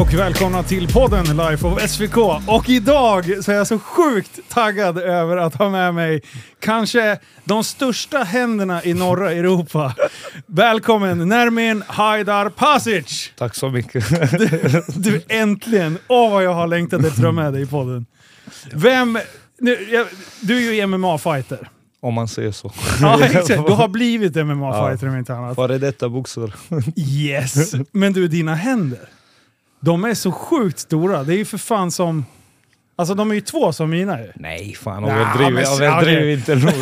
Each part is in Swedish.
Och välkomna till podden Life of SVK. Och idag så är jag så sjukt taggad över att ha med mig kanske de största händerna i norra Europa. Välkommen Nermin Haidar Pasic! Tack så mycket. Du äntligen! Åh vad jag har längtat efter att ha med dig i podden. Vem... Nu, du är ju MMA-fighter. Om man säger så. Ja, exakt. Du har blivit MMA-fighter om inte annat. Före detta boxare. Yes! Men du, dina händer. De är så sjukt stora. Det är ju för fan som... Alltså de är ju två som mina ju. Nej, fan Nah, överdriv okej. inte nog.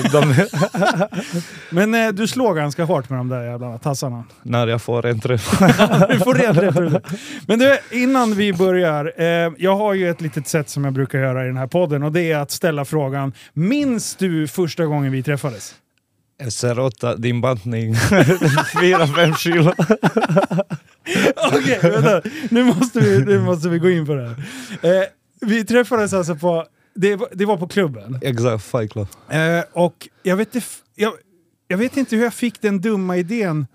Men eh, du slår ganska hårt med de där jävla tassarna. när jag får en träff. Du får rätt ut. Men du, innan vi börjar. Eh, jag har ju ett litet sätt som jag brukar göra i den här podden och det är att ställa frågan. Minns du första gången vi träffades? SR8, din bantning. 4-5 kilo. Okej, vänta. Nu måste, vi, nu måste vi gå in på det här. Eh, vi träffades alltså på... Det, var- det var på klubben. Exakt, Fight Club. Eh, och jag vet, jag, jag vet inte hur jag fick den dumma idén.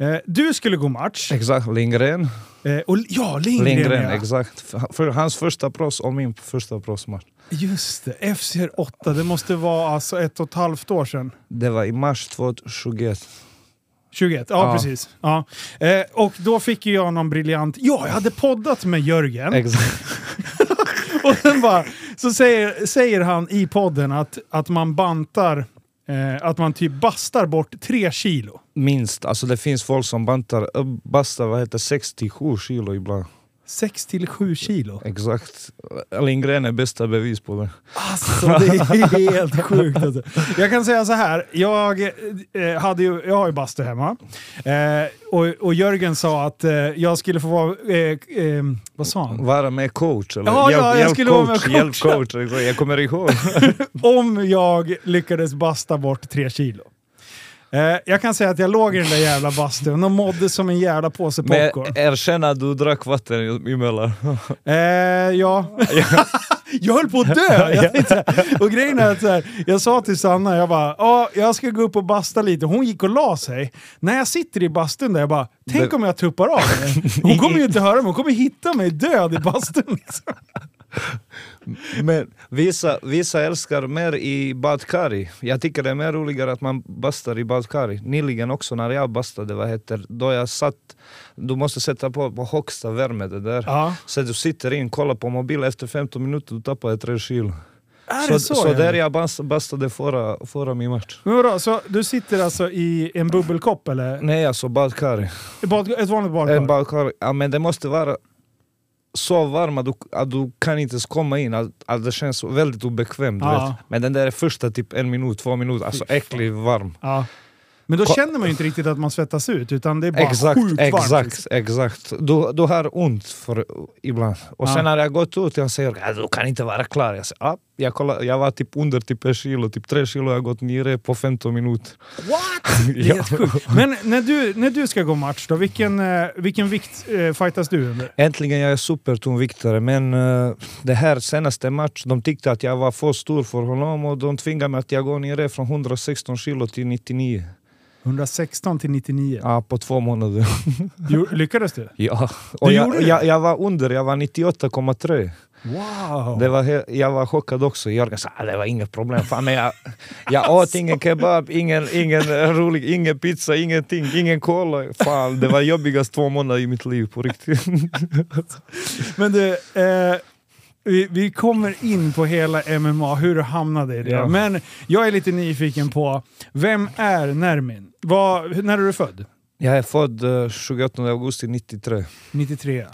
Eh, du skulle gå match. Exakt, Lindgren. Eh, och, ja, Lindgren, Lindgren, ja. exakt. För hans första proffs och min första proffsmatch. Just det, FCR 8. Det måste vara alltså ett och ett halvt år sedan. Det var i mars 2021. 21, ja, Ja. precis. Ja. Eh, och då fick ju jag någon briljant... Ja, jag hade poddat med Jörgen. Exakt. Och sen bara, så säger, säger han i podden att, att man bantar, eh, att man typ bastar bort tre kilo. Minst. Alltså det finns folk som bantar, äh, bastar vad heter 67 kilo ibland. 6 till 7 kilo. Exakt. Lindgren är bästa bevis på det. Alltså det är helt sjukt. Alltså. Jag kan säga så här, jag, eh, hade ju, jag har ju bastu hemma. Eh, och, och Jörgen sa att eh, jag skulle få vara, eh, eh, vad sa han? Vara med coach eller Ja, ja, jag hjälp skulle vara med coach, hjälp coach. Jag kommer ihåg. Om jag lyckades basta bort tre kilo. Eh, jag kan säga att jag låg i den där jävla bastun och mådde som en jävla påse Men popcorn. erkänn att du drack vatten emellan. Eh, ja. jag höll på att dö! Jag tänkte, och grejen är att så här, jag sa till Sanna, jag bara, ja, jag ska gå upp och basta lite. Hon gick och la sig. När jag sitter i bastun där, jag bara, tänk om jag tuppar av. Hon kommer ju inte höra mig, hon kommer hitta mig död i bastun. Men vissa, vissa älskar mer i badkari. Jag tycker det är mer roligare att man bastar i badkari. Nyligen också när jag bastade, vad heter, då jag satt, du måste sätta på, på högsta värme det där. Ja. Så du sitter in, kollar på mobil, efter 15 minuter du tappar ett tre kilo. Är det så? så ja? där jag bast- bastade förra, förra min match. Men vadå, så du sitter alltså i en bubbelkopp eller? Nej alltså badkari. I Bad, ett vanligt badkar? En badkar, ja, men det måste vara så varm att du, att du kan inte ens komma in, att, att det känns väldigt obekvämt. Ja. Men den där är första typ en minut, två minuter, alltså Fy fan. äcklig varm. Ja. Men då känner man ju inte riktigt att man svettas ut, utan det är bara Exakt, sjukt varmt. exakt, liksom. exakt. Du, du har ont för, ibland. Och Ja. sen när jag gått ut, jag säger att du kan inte vara klar. Jag, säger, ah, jag, kollar, jag var typ under typ ett kilo, typ tre kilo, jag har gått nere på 15 minuter. What? Det är Ja. sjukt. Men när du, när du ska gå match då, vilken, eh, vilken vikt eh, fightas du under? Äntligen jag är supertungviktare men uh, det här senaste match, de tyckte att jag var för stor för honom och de tvingade mig att jag går ner från 116 kilo till 99. 116 till 99. Ja, på två månader. Jo, lyckades du? ja. Och Du jag, gjorde jag, jag var under, jag var 98,3. Wow! Det var jag var chockad också. Jörgen sa att det var inget problem. Fan, men jag, jag åt ingen kebab, ingen, ingen rolig, ingen pizza, ingenting, ingen cola. Fan, det var jobbigast två månader i mitt liv på riktigt. Men du, eh, vi, vi kommer in på hela MMA, hur du hamnade i det. Ja. Men jag är lite nyfiken på, vem är Nermin? Vad, när är du född? Jag är född eh, 28 augusti 93. 93. Eh,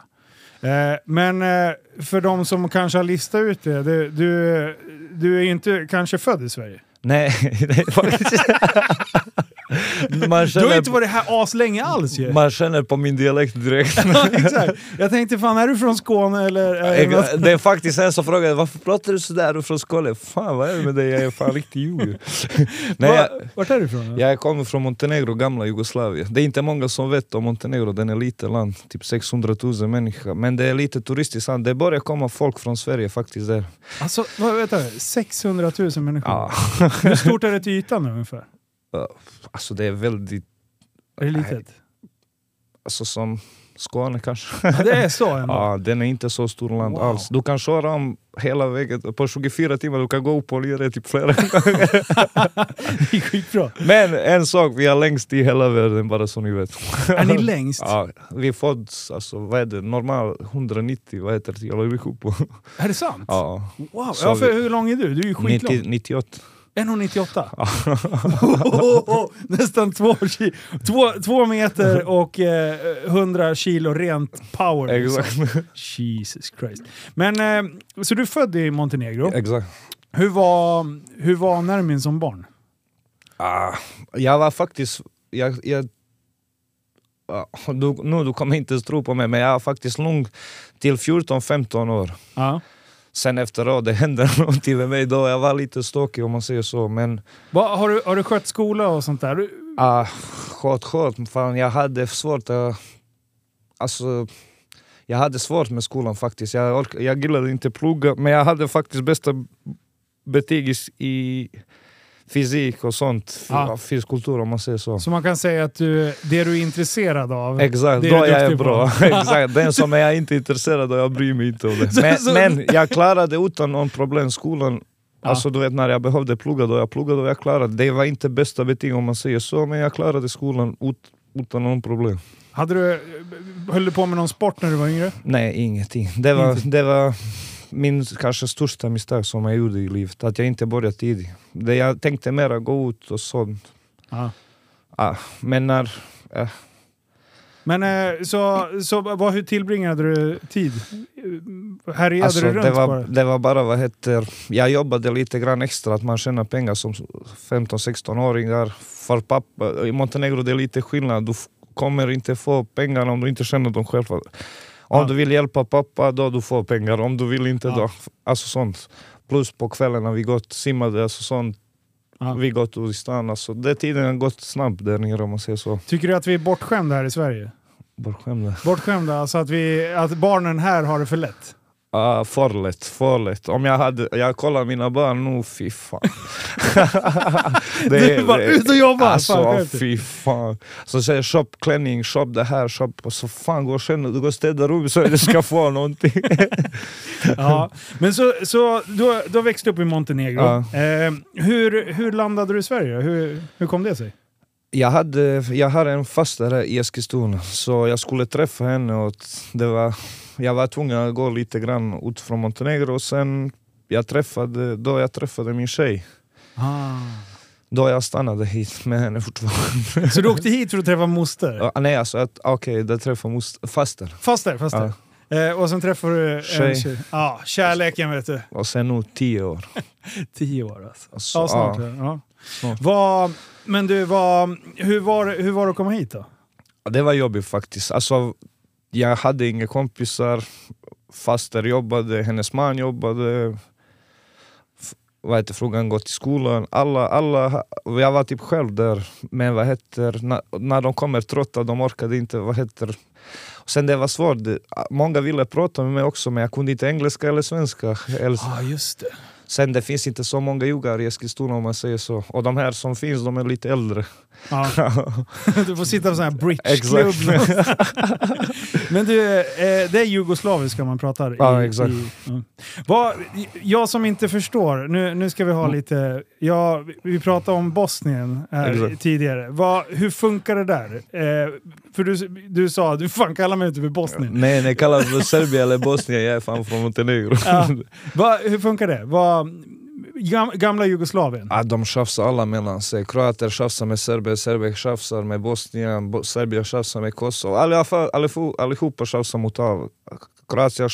men eh, för de som kanske har listat ut det, du, du, du är ju inte kanske född i Sverige. Nej, det är faktiskt... man, Du har känner, inte varit här aslänge alls ju. man känner på min dialekt direkt. Ja, exakt. Jag tänkte, fan är du från Skåne eller? Det är faktiskt en som frågar varför pratar du sådär du är från Skåne? Fan vad är det med dig? Jag är fan jag, Va- Vart är du ifrån? jag kommer från Montenegro, gamla Jugoslavien. Det är inte många som vet om Montenegro, den är litet land, typ 600 000 människor. Men det är lite turistiskt land. Det börjar komma folk från Sverige faktiskt där. Alltså, vänta, 600 000 människor? Ja. Hur stort är det till ytan ungefär? Alltså det är väldigt Är det litet? alltså som Skåne kanske. Ja, det är så ändå? Ja, den är inte så stor land Wow. alls. Du kan köra om hela vägen på 24 timmar, du kan gå upp och lira typ flera gånger. Det är skitbra. Men en sak, vi är längst i hela världen bara så ni vet. Är ni längst? Ja, vi föddes, alltså vad är det, normal 190, vad heter det, jag på. Är det sant? Ja, Wow. Ja, för vi- hur lång är du? Du är ju skitlång. 90, 98. 1,98. Nästan två, två, två meter och eh, 100 kilo rent power. liksom. Exakt. Jesus Christ. Men, eh, så du är född i Montenegro. Exakt. Hur var, hur var Nermin som barn? Ah, jag var faktiskt, jag, jag, ah, du, nu du kommer inte tro på mig, men jag var faktiskt lugn till 14-15 år. Ja. Sen efteråt, det hände någonting med mig då, jag var lite stökig om man säger så. Men Va, har, du, har du skött skola och sånt där? Du- ah, skott, skott, fan jag hade svårt att... Alltså, jag hade svårt med skolan faktiskt. Jag, ork, jag gillade inte plugga, men jag hade faktiskt bästa betyg i fysik och sånt. Ja. Fyskultur om man säger så. Så man kan säga att du, det du är intresserad av, Exakt, det då du jag är bra. Exakt, den som jag inte är intresserad av, jag bryr mig inte om det. Men, men jag klarade utan någon problem skolan. Ja. Alltså du vet när jag behövde plugga då jag pluggade och jag klarade. Det var inte bästa betyg om man säger så, men jag klarade skolan ut, utan någon problem. Hade du, höll du på med någon sport när du var yngre? Nej, ingenting. Det var, Ingenting. det var min kanske största misstag som jag gjorde i livet, att jag inte började tidigt. Det jag tänkte mer gå ut och sånt. Ja. Ah, men när... eh, Men eh, så, så vad, hur tillbringade du tid? Härjade Alltså, du runt det, var, bara? det var bara vad heter, jag jobbade lite grann extra, att man tjänar pengar som 15-16-åringar. För pappa, I Montenegro det är lite skillnad, du kommer inte få pengar om du inte tjänar dem själv. Om du vill hjälpa pappa, då du får pengar. Om du vill inte, då... Alltså sånt. Plus på kvällarna vi gått simmade, alltså sånt. Ja. Vi gått i stan. Alltså, det tiden har gått snabbt där nere om man säger så. Tycker du att vi är bortskämda här i Sverige? Bortskämda. Bortskämda, alltså att, vi, att barnen här har det för lätt? Ah, för lätt, för lätt. Om jag hade, jag kollar mina barn nu, fy fan. Du är bara ut och jobba! Fan, Alltså dig. fy fan. Så säger shop klänning, shop det här, shop. Och så fan gå och känna, du går och städa rum så du ska få någonting. Ja. Men så, så du, du har växt upp i Montenegro. Ja. Eh, hur, hur landade du i Sverige? Hur, hur kom det sig? Jag, hade, jag har en faster i Eskilstuna, så jag skulle träffa henne och det var, jag var tvungen att gå lite grann ut från Montenegro och sen jag träffade, då jag träffade min tjej. Ah. Då jag stannade hit med henne fortfarande. Så du åkte hit för att träffa moster? Ja, nej alltså, att- okej, okay, jag träffade most- faster. Faster, faster. Eh, och sen träffade du en Tjej. tjej. Ja, kärleken vet du. Och sen nu tio år. Tio år alltså. Alltså, Ja, snart. ja. Ja. Ja. Snart. Vad, men du, vad, hur, var, hur var det att komma hit då? Det var jobbigt faktiskt. Alltså, jag hade inga kompisar, faster jobbade, hennes man jobbade, vad heter frugan gått i skolan. Alla, alla, jag var typ själv där. Men vad heter, när, när de kommer trötta, de orkade inte. Vad heter, och sen det var svårt, många ville prata med mig också men jag kunde inte engelska eller svenska. Eller, Ja, just det. Sen det finns inte så många juggar i Eskilstuna om man säger så. Och de här som finns, de är lite äldre. Ja. Du får sitta på sån här bridgeklubb. Men du, eh, det är jugoslaviska man pratar Ja, i. exakt. I, ja. Vad, jag som inte förstår, nu, nu ska vi ha Mm. lite... Ja, vi pratade om Bosnien här tidigare. Vad, hur funkar det där? Eh, för du, du sa, du fan kallar mig inte för Bosnien. Nej, nej, kallas för Serbien eller Bosnien, jag är fan från Montenegro. Ja. Va, hur funkar det? Va, gamla Jugoslavien? Ja, de tjafsar alla mellan sig. Kroater tjafsar med serber, serber tjafsar med Bosnien, Bo- Serbien tjafsar med Kosovo. Allihopa, allihopa tjafsar mot av. Kroatien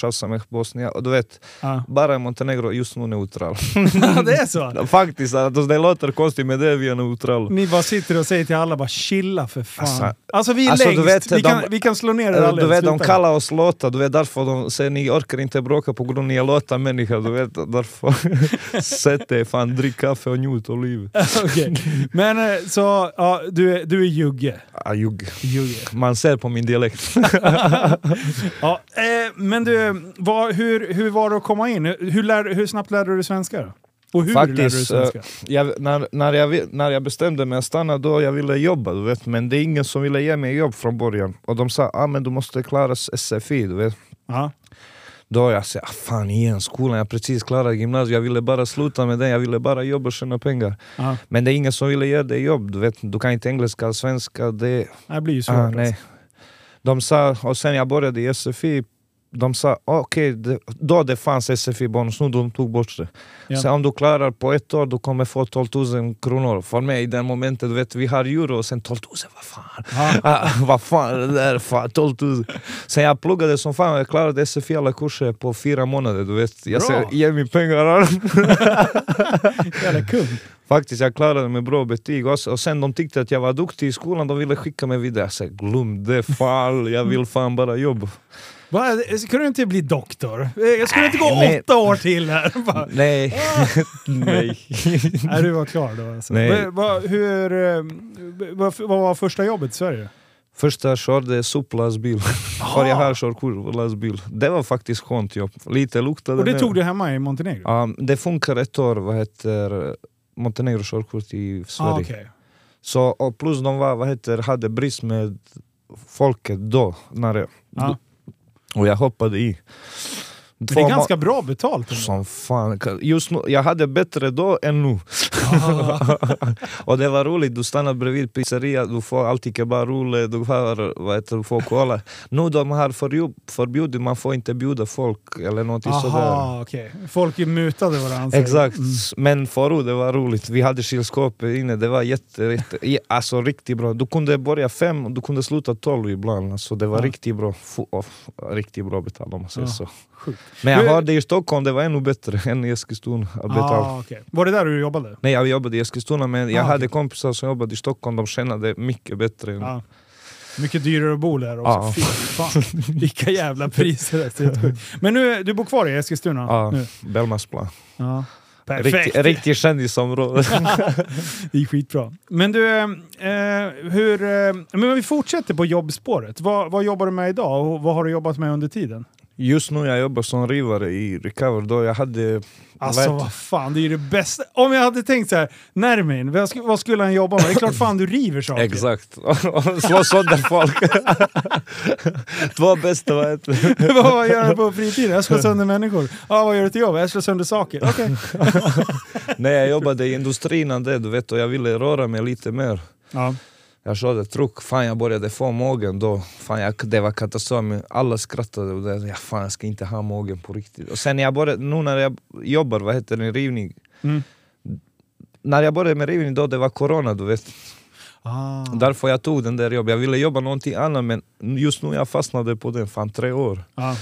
Bosnien. Och du vet, Ja. bara Montenegro just nu neutral. Ja, det är så? Faktiskt, alltså, det låter konstigt men det är vi är neutral. Ni bara sitter och säger till alla bara chilla för fan. Alltså, Alltså- vi är alltså, du längst, vet, vi, de- kan, vi kan slå ner er Du alldeles. vet, de kallar oss låta, du vet därför de säger ni orkar inte bråka på grund av ni är låta människor. Du vet, därför sätt er, fan drick kaffe och njut av livet. Okej. Men eh, så, ja, du, är, du är jugge. Ah, ljug. jugge. Man ser på min dialekt. Ja, eh, men du, vad, hur, hur var det att komma in? Hur, lär, hur snabbt lärde du dig svenska? Då? Och hur lärde du dig Faktiskt, svenska? jag, när, när, jag, när jag bestämde mig att stanna då jag ville jobba, du vet. men det är ingen som ville ge mig jobb från början. Och de sa ah, men du måste klara SFI. Du vet. Då jag sa ah, fan igen, skolan, jag har precis klarat gymnasiet, jag ville bara sluta med det, jag ville bara jobba och tjäna pengar. Ja. Men det är ingen som ville ge dig jobb, du vet. Du kan inte engelska eller svenska. Det, Det blir ju svårt. ah, alltså. nej. De sa, och sen jag började i SFI, de sa okej, det- då det fanns SFI-bonus, nu de tog bort det. Ja. Så om du klarar på ett år, du kommer få 12 000 kronor. För mig i den momentet, du vet, vi har euro och sen 12 000, vad fan? Ah, vad fan det där? Fan, 12 000. Sen jag pluggade som fan, jag klarade SFI alla kurser på fyra månader. Du vet. Jag säger, ge mig pengar. Jävla kung. Faktiskt, jag klarade med bra betyg också. Och sen de tyckte att jag var duktig i skolan, de ville skicka mig vidare. Jag sa, glöm det, fan, jag vill fan bara jobba. Va, Skulle du inte bli doktor? Jag skulle inte gå Nej. åtta år till här. Bara, Nej. Nej. Nej, du var klar då alltså. Nej. Va, va, hur, eh, vad, vad var första jobbet i Sverige? Första körde soplastbil, för jag har körkort lastbil. Det var faktiskt skönt jobb. Lite luktade Och det mer. tog du hemma i Montenegro? Ja, det funkar ett år, vad heter Montenegro körkort i Sverige. Ah, okej. Så, och plus de var, vad heter, hade brist med folket då. När jag, Ja. Och jag hoppade i. Men det är ganska bra betalt. ändå. Som fan. Just nu, jag hade bättre då än nu. Ah, och det var roligt, du stannar bredvid pizzeria, du får alltid kebabrulle, du får, vad heter, du får cola. Nu de har förbjudit, man får inte bjuda folk eller sådär. Aha, okej. Folk mutade varandra. Exakt, Mm. men förut det var roligt. Vi hade kylskåp inne, det var jätte, jätte, alltså riktigt bra. Du kunde börja fem och du kunde sluta tolv ibland. Alltså, det var Ja. riktigt bra. F- riktigt bra betalt om man säger Ja. så. Sjukt. Men jag Hur- hörde i Stockholm, det var ännu bättre än i Eskilstuna. Ah, okej. Var det där du jobbade? Nej, jag jobbade i Eskilstuna men jag Ah, hade kompisar som jobbade i Stockholm, de tjänade mycket bättre. än- Ja. Mycket dyrare att bo där också. Ja. Fy fan. Vilka jävla priser. Men nu, du bor kvar i Eskilstuna? Ja, Nu. Bellmansplan. Ja. Perfekt! Riktigt riktig kändisområde. Det är skitbra. Men du, eh, hur... Eh, men vi fortsätter på jobbspåret. Vad, vad jobbar du med idag och vad har du jobbat med under tiden? Just nu jag jobbar som rivare i Recover, då jag hade... Alltså vet- vad fan, det är ju det bästa. Om jag hade tänkt så här, Nermin, vad, sk- vad skulle han jobba med? Det är klart fan du river saker. Exakt. Slå sönder folk. Två bästa vad det? vad gör du på fritiden? Jag slår sönder människor. Ja, vad gör du till jobb? Jag slår sönder saker. Okej. Nej, jag jobbade i industrin du vet, och jag ville röra mig lite mer. Ja. Jag körde truck, fan jag började få magen då. Fan, jag, det var katastrof, alla skrattade och det, ja, fan jag ska inte ha magen på riktigt. Och sen jag började, nu när jag jobbar, vad heter det, rivning. Mm. När jag började med rivning då, det var corona du vet. Ah. Därför jag tog den där jobbet. Jag ville jobba någonting annat men just nu jag fastnade på den, fan tre år. Ja.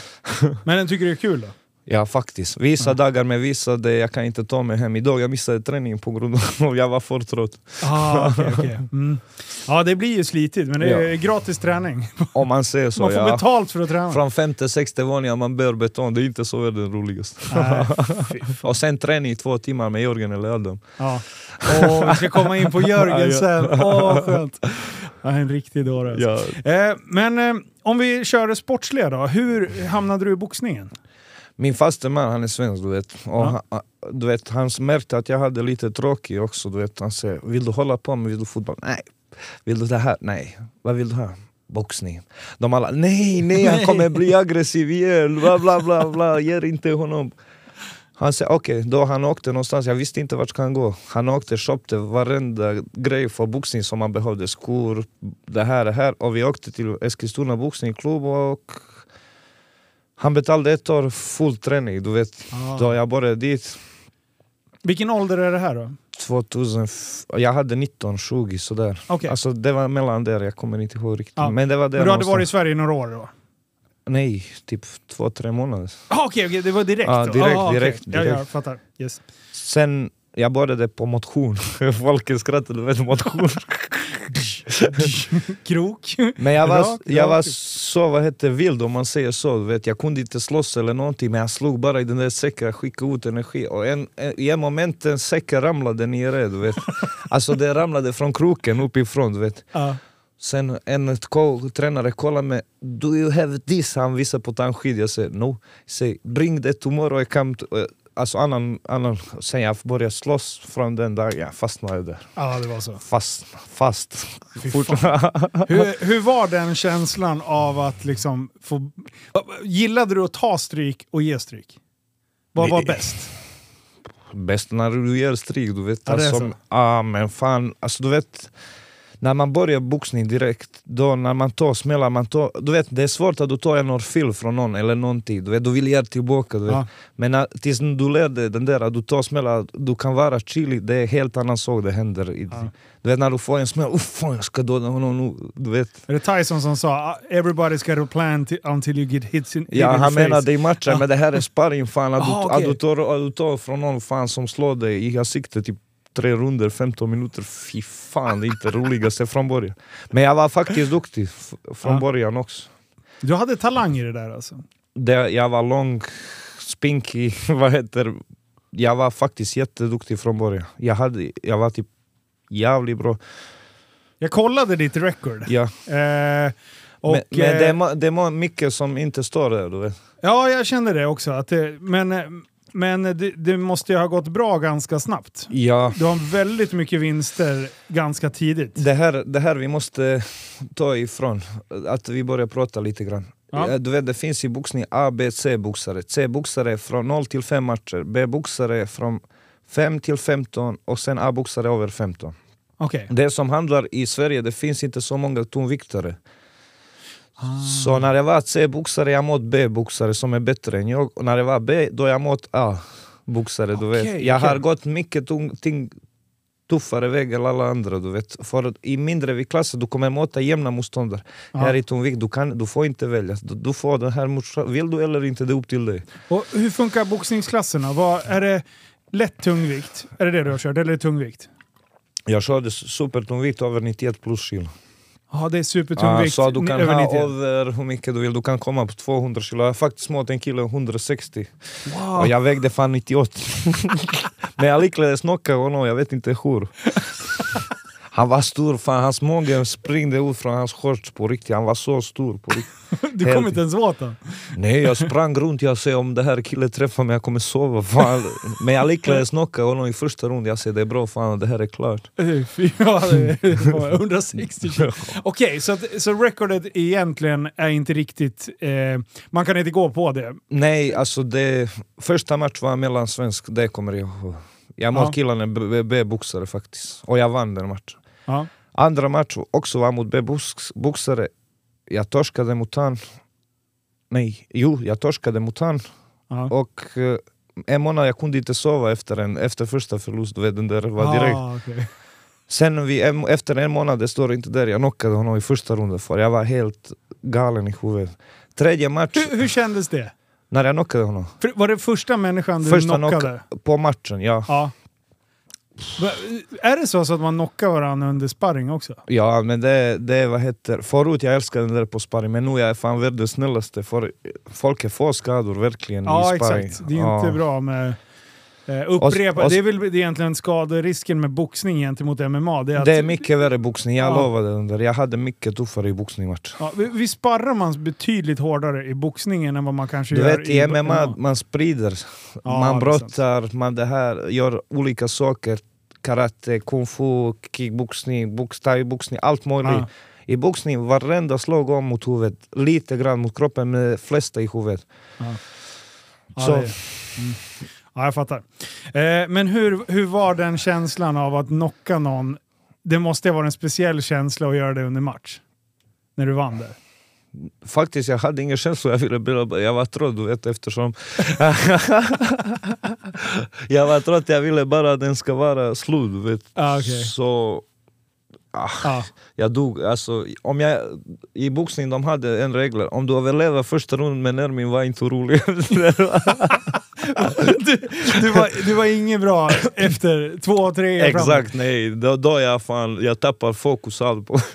Men den tycker du är kul då? Ja faktiskt. Vissa dagar med vissa, det, jag kan inte ta mig hem. Idag jag missade träningen på grund av att jag var för trött. Ah, okej, okej. Mm. Ja, det blir ju slitigt, men det är gratis träning. Om man säger så. Man får ja. betalt för att träna. Från femte, sexte våningen man bär betong, det är inte så fy fan. Och sen träning i två timmar med Jörgen eller Adam. Ja. Åh, vi ska komma in på Jörgen Ja, sen. Åh, skönt. Ja, en riktig dåre. Alltså. Ja. Eh, men eh, om vi kör det sportsliga då. Hur hamnade du i boxningen? Min faste man han är svensk du vet. Och Ja. han, du vet. Han märkte att jag hade lite tråkigt också. Du vet. Han säger, vill du hålla på med vill du fotboll? Nej. Vill du det här? Nej. Vad vill du ha? Boxning. De alla, nej, nej, han kommer bli aggressiv igen. Bla, bla, bla, bla. Ger inte honom. Han säger okej, då han åkte någonstans, jag visste inte vart han gå. Han åkte och köpte varenda grej för boxning som han behövde. Skor, det här, det här. Och vi åkte till Eskilstuna boxningsklubb och han betalade ett år full träning, du vet. Ah. Då jag började dit Vilken ålder är det här då? 2000, f- jag hade 19, 20 sådär. Okej. Alltså det var mellan där, jag kommer inte ihåg riktigt. Ja. Men det var där Men du hade någonstans. varit i Sverige i några år då? Nej, typ två, tre månader. Ah, Okej, okej, det var direkt? Ja, då? direkt, Ah, okej. direkt, Ja, jag fattar. Yes. Sen jag började på motion. Folk skrattade, du vet motion. Krok? Men jag var, Rak, jag var så vad heter, vild om man säger så. Vet, jag kunde inte slåss eller någonting men jag slog bara i den där säcken, skickade ut energi. Och en, en, i en moment en säck ramlade ner. Du vet. Alltså det ramlade från kroken uppifrån. Du vet. Ja. Sen en tränare kollade mig, do you have this? Han visade på tandskid, jag säger no. Say, bring that tomorrow I come to, uh, alltså annan, annan, sen jag började slåss från den dagen, jag fastnade där. Ja, det var så. Fast, fast. Hur, hur var den känslan av att liksom få... Gillade du att ta stryk och ge stryk? Vad var bäst? Bäst när du ger stryk, du vet. Ja, alltså, så. ah, men fan, alltså du vet. När man börjar boxning direkt, då när man tar smällar, man tar, du vet det är svårt att du tar en orfil från någon eller någonting, du vet, du vill ge tillbaka. Du vet. Ja. Men när, tills du dig den där, att du tar smällar, du kan vara chillig, det är helt annan sak det händer. I, Ja. Du vet när du får en smäll, uff fan jag ska döda honom nu, du vet. Är det Tyson som sa "Ah, “Everybody's got a plan until you get hits in, hit Ja, in han the face”? menar det i matchen, Ja. men det här är sparring fan. Att, Ah, du, okej. att, du tar, att du tar från någon fan som slår dig i ansiktet typ tre runder, 15 minuter. Fy fan, det är inte roligaste från början. Men jag var faktiskt duktig från Ja. början också. Du hade talang i det där alltså? Det, jag var lång, spinkig, vad heter Jag var faktiskt jätteduktig från början. Jag, hade, jag var typ jävligt bra. Jag kollade ditt record. Ja. Eh, och, men men det, är, eh, det är mycket som inte står där. Du vet. ja, jag kände det också. Att det, men eh, men det, det måste ju ha gått bra ganska snabbt. Ja. Du har väldigt mycket vinster ganska tidigt. Det här, det här vi måste ta ifrån, att vi börjar prata lite grann. Ja. Du vet, det finns i boxning A, B, C-boxare. C-boxare från 0 till 5 matcher, B-boxare från 5 till 15 och sen A-boxare över 15. Okej. Det som handlar i Sverige, det finns inte så många tungviktare. Ah. Så när jag var C-boxare, jag mot B-boxare som är bättre än jag. Och när jag var B, då jag mot A-boxare. du vet. Jag har okej. gått mycket tung, ting, tuffare väg än alla andra. Du vet. För i mindre viktklasser du kommer möta jämna motståndare. Ja. Här i tungvikt, du, kan, du får inte välja. Du, du får den här motståndaren. Vill du eller inte, det är upp till dig. Och hur funkar boxningsklasserna? Vad, är det lätt tungvikt? Är det det du har kört? Eller är det tungvikt? Jag körde supertungvikt över 91 plus kilo. Ja, det är Ah, supertungvikt. så du kan över ha 91. över hur mycket du vill, du kan komma på 200 kilo. Jag har faktiskt mot en kille 160. Wow. Och jag vägde fan 98. Men jag lyckades knocka honom, jag vet inte hur. Han var stor, fan hans mage springde ut från hans shorts på riktigt. Han var så stor på riktigt. Du kom inte ens åt den. Nej, jag sprang runt, jag sa om det här killen träffar mig, jag kommer sova. Fan. Men jag lyckades knocka honom i första rundan. Jag sa det är bra, fan det här är klart. Eh, Fy, ja, det var 160 kilo. Okej, så, att- så recordet egentligen är inte riktigt... Eh, man kan inte gå på det. Nej, alltså det... Första match var mellansvensk, det kommer jag ihåg. Jag mot Ja. killarna B-boxare faktiskt. Och jag vann den matchen. Ja. Andra match också var mot B-boxare. Jag torskade mot han. Nej, jo, jag torskade mot han. Ja. Och eh, en månad jag kunde inte sova efter, en, efter första förlust, vet den där var direkt. Ah, okej. Sen vi, en, efter en månad, det står inte där, jag knockade honom i första rundan för jag var helt galen i huvudet. Tredje match, hur, hur kändes det? när jag knockade honom. För, var det första människan du Första knockade? knock på matchen, ja. Ja. Är det så, så att man knockar varandra under sparring också? Ja men det, det vad heter, förut jag älskade den där på sparring men nu är jag fan världens snällaste för folk är få skador verkligen Ja, i sparring. exakt. Det är Ja. inte bra med eh, upprepa. Och- och- det är väl egentligen skaderisken med boxning gentemot MMA. Det är, att, Det är mycket värre boxning, jag Ja. lovade den där. Jag hade mycket tuffare i boxningsmatch. Ja, vi, sparrar man betydligt hårdare i boxningen än vad man kanske Du gör vet i MMA, man sprider, Ja, man brottar, man det här, gör olika saker. Karate, kung fu, kickboxning, box, thaiboxning, allt möjligt. Ja. I boxning, varenda slag om mot huvudet, lite grann mot kroppen men flesta i huvudet. Ja, Så- mm. Ja, jag fattar. Eh, men hur, hur var den känslan av att knocka någon? Det måste vara en speciell känsla att göra det under match. När du vann där. Faktiskt, jag hade ingen känsla, jag, ville bara, jag var trött du vet eftersom... jag var trött, jag ville bara att den ska vara slut vet. Ah, okej. Så... Ah, Ja. jag dog. Alltså, om jag, I boxning de hade en regel, om du överlever första rundan med nermin var inte orolig. du, du, var, du var inget bra efter två, tre framåt. Exakt, nej. Då, då jag, fan, jag tappar fokus allt på.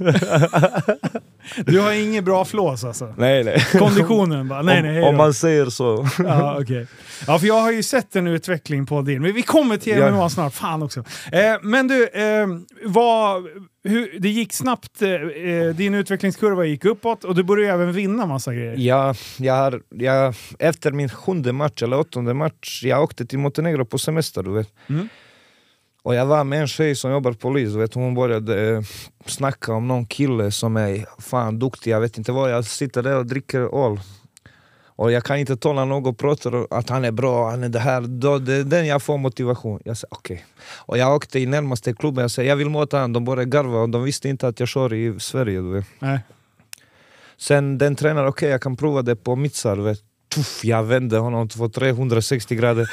Du har inget bra flås alltså? Nej, nej. Konditionen bara? Nej, om, nej, om då. man säger så. Ja, okej. Ja, för jag har ju sett en utveckling på din. Men vi kommer till Ja. MMA snart. Fan också. Eh, men du, eh, vad, hur, det gick snabbt. Eh, eh, din utvecklingskurva gick uppåt och du började även vinna massa grejer. Ja, jag har, jag, efter min sjunde match, eller åttonde match, jag åkte till Montenegro på semester, du vet. Mm. Och jag var med en tjej som jobbar polis, vet. hon började eh, snacka om någon kille som är fan duktig, jag vet inte vad, jag sitter där och dricker öl. Och jag kan inte tala något och pratar att han är bra, han är det här. Då, det är den jag får motivation. Jag säger okej. Och jag åkte i närmaste klubben, jag säger jag vill mota han. De började garva och de visste inte att jag kör i Sverige. Du vet. Nej. Sen den tränaren, okej jag kan prova det på Mitsar, vet. Tuff, jag vände honom för 360 grader.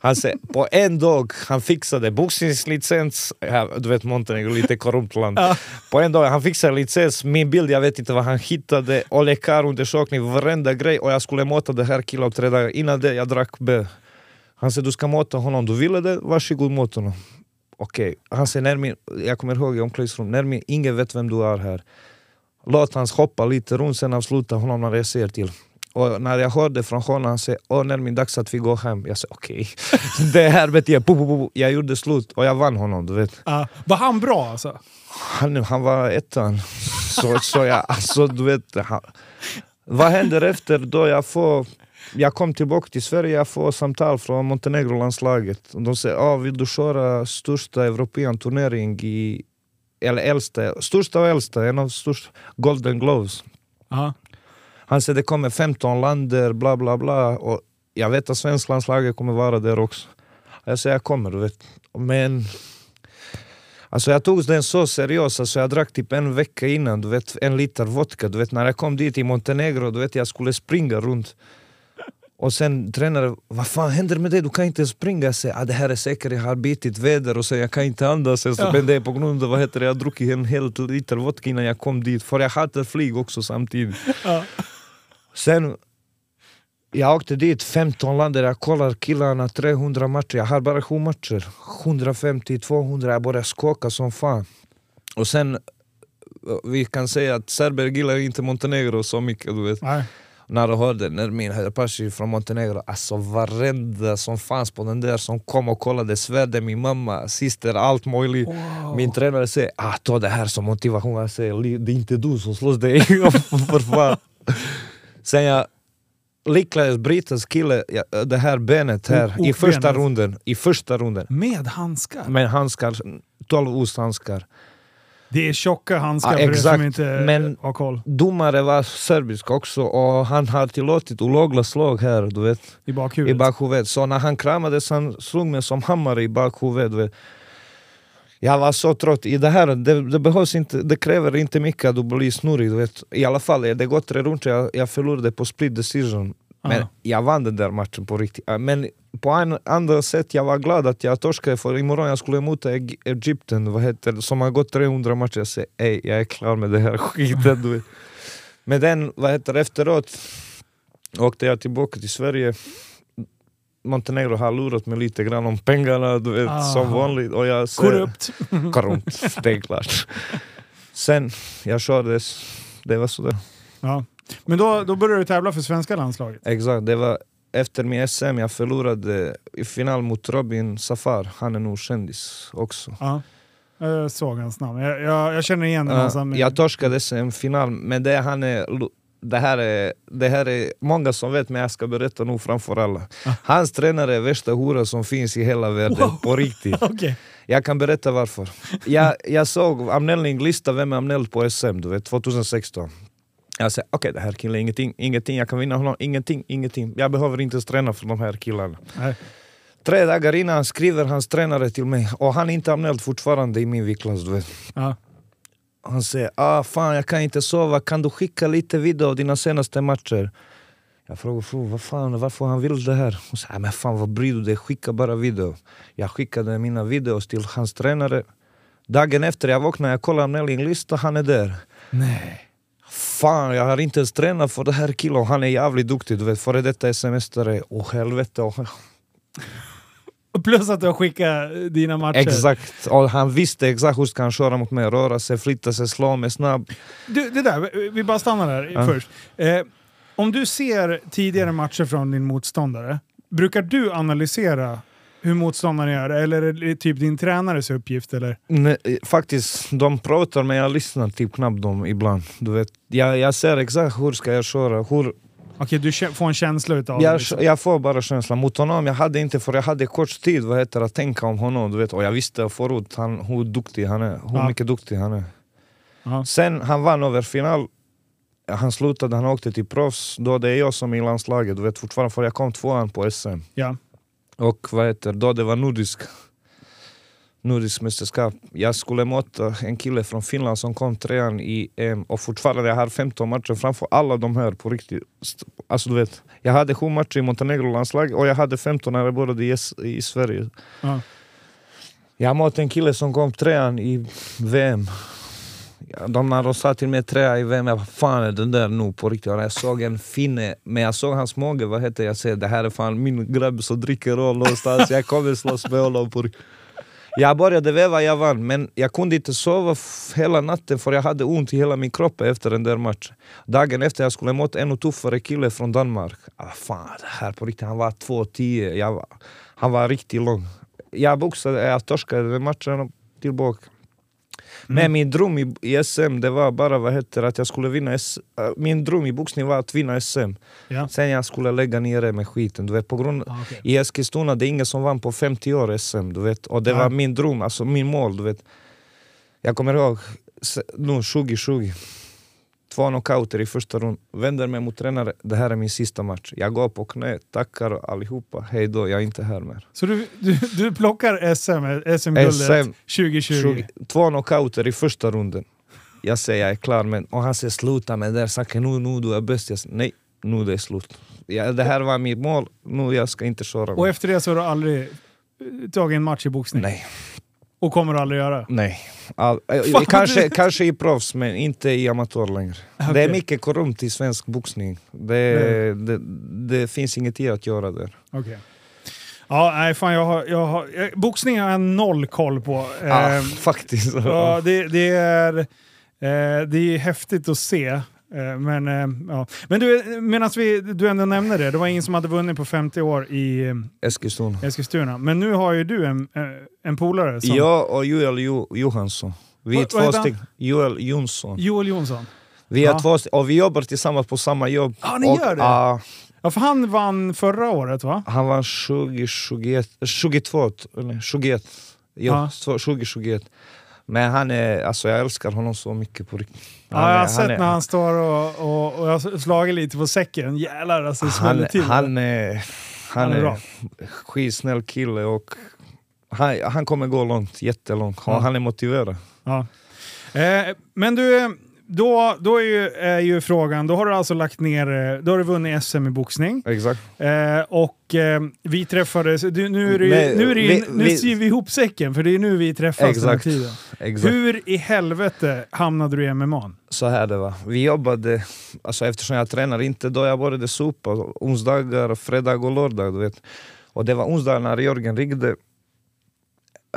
Han säger, på en dag han fixade boxningslicens, du vet Montenegro, lite korrupt land. Ja. På en dag han fixade licens, min bild, jag vet inte vad han hittade, och läkarundersökning, varenda grej och jag skulle mata det här killen tre dagar. Innan det jag drack B. Han säger du ska mata honom, du ville det, varsågod mata honom. Okej, han säger Nermin, jag kommer ihåg i omklädningsrummet, Nermin, ingen vet vem du är här. Låt hans hoppa lite runt, sen avsluta honom när jag säger till. Och när jag hörde från honom, han säger åh Nermin, dags att vi går hem. Jag sa okej, det här vet jag. Bu, bu, bu. Jag gjorde slut och jag vann honom, du vet. Ja. var han bra alltså? Han, han var ettan. Så, så jag, alltså du vet, han, vad händer efter då jag får jag kom tillbaka till Sverige, jag får samtal från Montenegro-landslaget. Och De säger ah, vill du köra största europeiska turnering i, eller äldsta, största och äldsta, en av största, Golden Gloves. Ja. Han säger det kommer 15 länder, bla bla bla. Och jag vet att svenska landslaget kommer vara där också. Jag säger jag kommer, du vet. Men Alltså jag tog den så seriöst, alltså jag drack typ en vecka innan, du vet, en liter vodka. Du vet, när jag kom dit i Montenegro, du vet, jag skulle springa runt. Och sen tränaren, vad fan händer med dig? Du kan inte springa. Jag säger, ah, det här är säkert, jag har bitit väder och så jag kan inte andas. Så, Ja. Men det är på grund av vad heter det, jag druckit en hel liter vodka innan jag kom dit. För jag hatar flyg också samtidigt. Ja. Sen, jag åkte dit 15 länder, jag kollar killarna 300 matcher, jag har bara 7 matcher. 150, 200, jag börjar skaka som fan. Och sen, vi kan säga att serber gillar inte Montenegro så mycket, du vet. Nej. När jag hörde Nermin Hajapashi från Montenegro, alltså varenda som fanns på den där som kom och kollade, svärde min mamma, syster, allt möjligt. Wow. Min tränare säger ah, ta det här som motivation, jag säger "Li- det är inte du som slåss, det är jag för fan. Sen jag lyckades bryta kille, ja, det här benet här, O- i första okbenet. runden, i första runden. Med handskar? Med handskar, 12 osthandskar. Det är tjocka handskar Ja, för er som exakt. inte Men- har koll. Domare var serbisk också och han har tillåtit olagliga slag här, du vet. I i bakhuvudet. bakhuvudet. Så när han kramades han slog mig som hammare i bakhuvudet. du vet. Jag var så trött. I det här, det, det, behövs inte, det kräver inte mycket att du blir snurrig. Du vet. I alla fall, det gått tre runder, jag, jag förlorade på split decision. Men Ja. jag vann den där matchen på riktigt. Men på en andra sätt, jag var glad att jag torskade för imorgon jag skulle mota Eg- Egypten, vad heter, som har gått 300 matcher. Jag säger ey, jag är klar med det här skiten. Du vet. Men den, vad heter efteråt åkte jag tillbaka till Sverige. Montenegro har lurat mig lite grann om pengarna, du vet, Ah. som vanligt. Och jag säger- Korrupt. Korrupt, det är klart. Sen, jag körde, det var sådär. Ja. Men då, då började du tävla för svenska landslaget? Exakt, det var efter min SM jag förlorade i final mot Robin Safar, han är nog kändis också. Ja. Jag såg hans namn. Jag, jag, jag känner igen den. Uh, alltså. jag torskade SM-final, men det, han är, det, här är, det här är många som vet, men jag ska berätta nu framför alla. Hans tränare är värsta hora som finns i hela världen, Wow. på riktigt. Okej. Jag kan berätta varför. Jag, jag såg anmälning lista vem är anmäld på SM du vet, 2016. Jag sa okej det här killen ingenting, ingenting, jag kan vinna honom, ingenting, ingenting. Jag behöver inte ens träna för de här killarna. Nej. Tre dagar innan skriver hans tränare till mig och han är inte anmäld fortfarande i min viktklass. Du vet. Ja. Han säger ah, fan jag kan inte sova, kan du skicka lite video av dina senaste matcher? Jag frågar "Fru, vad fan, varför han vill det här? Hon säger "Ah, men fan vad bryr du dig, skicka bara video. Jag skickade mina videos till hans tränare. Dagen efter jag vaknade, jag kollade anmälningslistan, han är där. Nej. Fan, jag har inte ens tränat för det här killen. Han är jävligt duktig, du vet. Före detta sms-are. Åh helvete. Oh. Plus att du har skickat dina matcher. Exakt, och han visste exakt hur ska han köra mot mig. Röra sig, flytta sig, slå mig snabb. Du, det där, vi bara stannar där Ja. först. Eh, om du ser tidigare matcher från din motståndare, brukar du analysera hur motståndaren gör? Eller är det typ din tränares uppgift? Eller? Nej, faktiskt, de pratar men jag lyssnar typ knappt dem ibland. Du vet, jag, jag ser exakt hur ska jag köra. Hur, Okej, du får en känsla utav det. jag, Liksom. jag får bara känslan. Mot honom jag hade inte, för jag hade kort tid vad heter, att tänka om honom. Du vet, och jag visste förut han, hur duktig han är. Hur Ja. mycket duktig han är. Ja. Sen han vann över final. Han slutade, han åkte till proffs. Då det är jag som är i landslaget. Du vet fortfarande, för jag kom tvåan på SM. Ja. Och vad heter då det var nordisk nordisk mästerskap. Jag skulle möta en kille från Finland som kom trean i EM och fortfarande jag har 15 matcher framför alla de här på riktigt. Alltså du vet, jag hade 7 matcher i Montenegro landslag och jag hade 15 när jag började i, i Sverige. Ja. Jag mötte en kille som kom trean i VM. De när de sa till mig trea i VM, jag fan är den där nu på riktigt? Och Jag såg en finne, men jag såg hans mage, vad heter det? jag? säger det här är fan min grabb som dricker öl någonstans, jag kommer slåss med honom på riktigt. Jag började veva, jag vann, men jag kunde inte sova hela natten för jag hade ont i hela min kropp efter den där matchen. Dagen efter jag skulle mot ännu tuffare kille från Danmark. Ah, fan, det här på riktigt, han var 2,10, var, han var riktigt lång. Jag boxade, jag torskade den matchen och tillbaka. Men min dröm i, i SM, det var bara vad heter att jag skulle vinna S, äh, Min dröm i boxning var att vinna SM. Ja. Sen jag skulle lägga ner det med skiten. Du vet, på grund, Ah, okej. I Eskilstuna det är ingen som vann på 50 år SM. Du vet, och det Ja. var min dröm, alltså min mål. Du vet. Jag kommer ihåg, nu 2020, två knockouter i första rundan. Vänder mig mot tränare, det här är min sista match. Jag går på knä, tackar allihopa, hej då, jag är inte här mer. Så du, du, du plockar SM, SM-guldet SM 2020? 20, två knockouter i första runden. Jag säger jag är klar, men, och han säger sluta med det där saken, nu, nu du är bäst. Jag säger nej, nu det är slut. Ja, det här var mitt mål, nu jag ska inte köra. Och efter det så har du aldrig eh, tagit en match i boxning? Nej, Och kommer aldrig göra? nej. All, eh, Fan, kanske, du- kanske i proffs, men inte i amatör längre. Det är mycket korrupt i svensk boxning. Det, det, det finns inget i att göra där. Okej. Ja, nej fan jag har, jag har, jag, boxning har jag noll koll på. Ah, Ehm, faktiskt. ja, det, det, är, eh, det är häftigt att se. Eh, men eh, ja. men du, medan vi, du ändå nämner det, det var ingen som hade vunnit på 50 år i eh, Eskilstuna. Eskilstuna. Men nu har ju du en, en polare som Jag och Joel jo, Johansson. Vi är Vad- två stycken. Joel Jonsson. Joel Jonsson. Vi är Ja. två och vi jobbar tillsammans på samma jobb. Ja, ni och, gör det? ja, Ja, för han vann förra året va? han var 20, 21, 22, eller 21. Jo, Ja. så 2021. Men han är, alltså jag älskar honom så mycket på riktigt. Ja, jag har är- sett är- när han står och, och, och jag slagit lite på säcken. Jävlar alltså, det han, smäller till. han, är, han, Han är är, skitsnäll kille och han, han kommer gå långt, jättelångt. Ja. Han är motiverad. Ja. Eh, men du, då, då är, ju, är ju frågan, då har du alltså lagt ner, eh, då har du vunnit SM i boxning. Exakt. Eh, och eh, vi träffades, du, nu, är det, Men nu, är det, vi- nu vi- syr vi ihop säcken för det är nu vi träffas den här Exakt. tiden. Exakt. Hur i helvete hamnade du i MMA? Så här det var. Vi jobbade, alltså eftersom jag tränar inte då jag började supa, onsdagar, fredag och lördag. Du vet. Och det var onsdag när Jörgen ringde.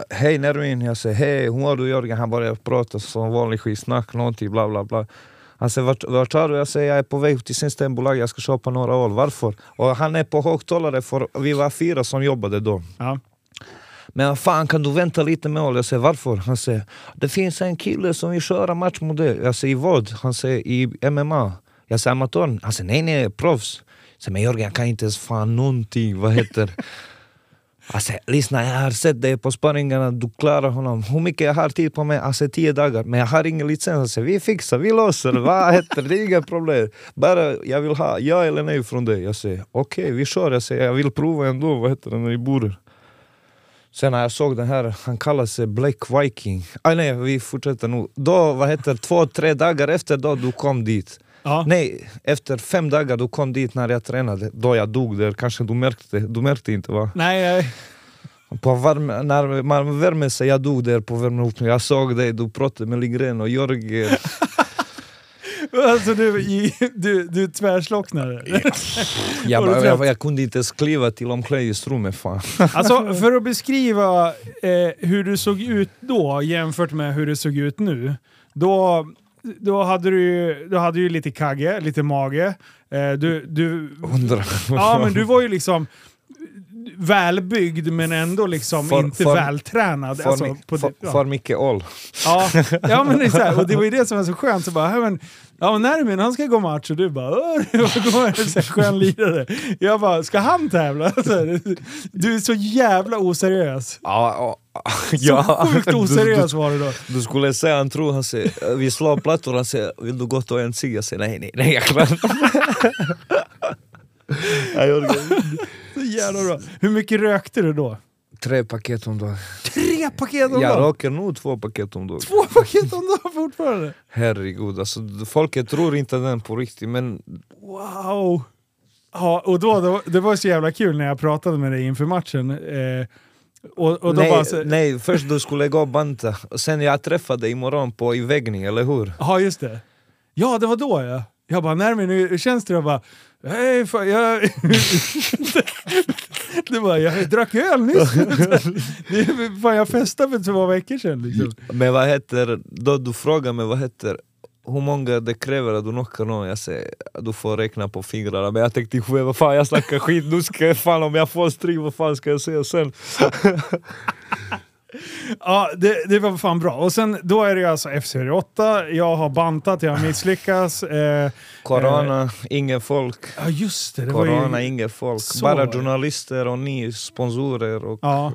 Hej Nervin, jag säger hej, hur mår du Jörgen? Han började prata som vanligt skitsnack, någonting bla bla bla. Han säger vart, vart är du? Jag säger jag är på väg till Systembolaget, jag ska köpa några öl. Varför? Och han är på högtalare för vi var fyra som jobbade då. Ja. Men fan kan du vänta lite med öl? Jag säger varför? Han säger det finns en kille som vill köra match mot dig. Jag säger i vad? Han säger i MMA. Jag säger amatören. Han säger nej nej, proffs. Jag säger men Jörgen jag kan inte ens fan någonting. Vad heter jag säger, lyssna jag har sett dig på sparringarna, du klarar honom. Hur mycket jag har tid på mig? Alltså tio dagar, men jag har ingen licens. Alltså, vi fixar, vi löser det. Vad heter det? Är inga problem. Bara jag vill ha ja eller nej från dig. Jag säger okej, vi kör. Jag säger, jag vill prova ändå. Vad heter det när vi bor? Sen när jag såg den här, han kallar sig Black Viking. Ah, nej, vi fortsätter nu. Då, vad heter två, tre dagar efter då du kom dit. Ja. Nej, efter fem dagar du kom dit när jag tränade. Då jag dog där, kanske du märkte, du märkte inte va? Nej, eh, På värme, när man värmer sig, jag dog där på värmeuppvärmning. Jag såg dig, du pratade med Lindgren och Jörgen. Alltså du, du, du tvärslocknade. Jag, bara- trött? jag, jag kunde inte skriva till omklädningsrummet fan. Alltså för att beskriva eh, hur du såg ut då jämfört med hur du såg ut nu. Då, då, hade, du, ju- då hade du ju lite kagge, lite mage. Eh, du, du, ja men du var ju liksom välbyggd men ändå liksom För- inte för- vältränad. För, Alltså, på ja. för mycket ål. Ja, ja men här, och det var ju det som var så skönt. Så bara, men, ja, men Nermin han ska gå match och du bara "Åh, det var en så här skön lirare. Jag bara, ska han tävla? Så här, du är så jävla oseriös. Ja, Så ja. sjukt Du, oseriös var du då. du, skulle säga, han tror, han säger, vi slår plattor, han säger, vill du gå ta en cigg? Jag säger, nej, nej, nej, jag klarar Jag inte. Så jävla bra. Hur mycket rökte du då? Tre paket om dagen. Tre paket om Jag dagen? röker nog två paket om dagen. Två paket om dagen fortfarande? Herregud, alltså, folket tror inte den på riktigt men Wow! Ja, och då, då, det var så jävla kul när jag pratade med dig inför matchen. Eh, och, och nej, bara så, nej, först du skulle gå och banta, och sen jag träffade dig imorgon på i vägning, eller hur? Ja, just det. Ja, det var då ja. Jag bara, Nermin, hur känns det? Jag bara, hej, fan, jag... det var, jag drack öl nyss. det, fan, jag festade för två veckor sedan. Liksom. Men vad heter, då du frågar mig vad heter hur många det kräver att du knockar någon, jag säger du får räkna på fingrarna men jag tänkte i vad fan jag snackar skit, nu ska jag fan om jag får stryk, vad fan ska jag säga sen? Ja, det, det var fan bra. Och sen, då är det alltså FC8, jag har bantat, jag har misslyckats. Eh, Corona, ingen folk. ja, just det. det Corona, ju, ingen folk. Så Bara journalister och ni sponsorer. Och ja.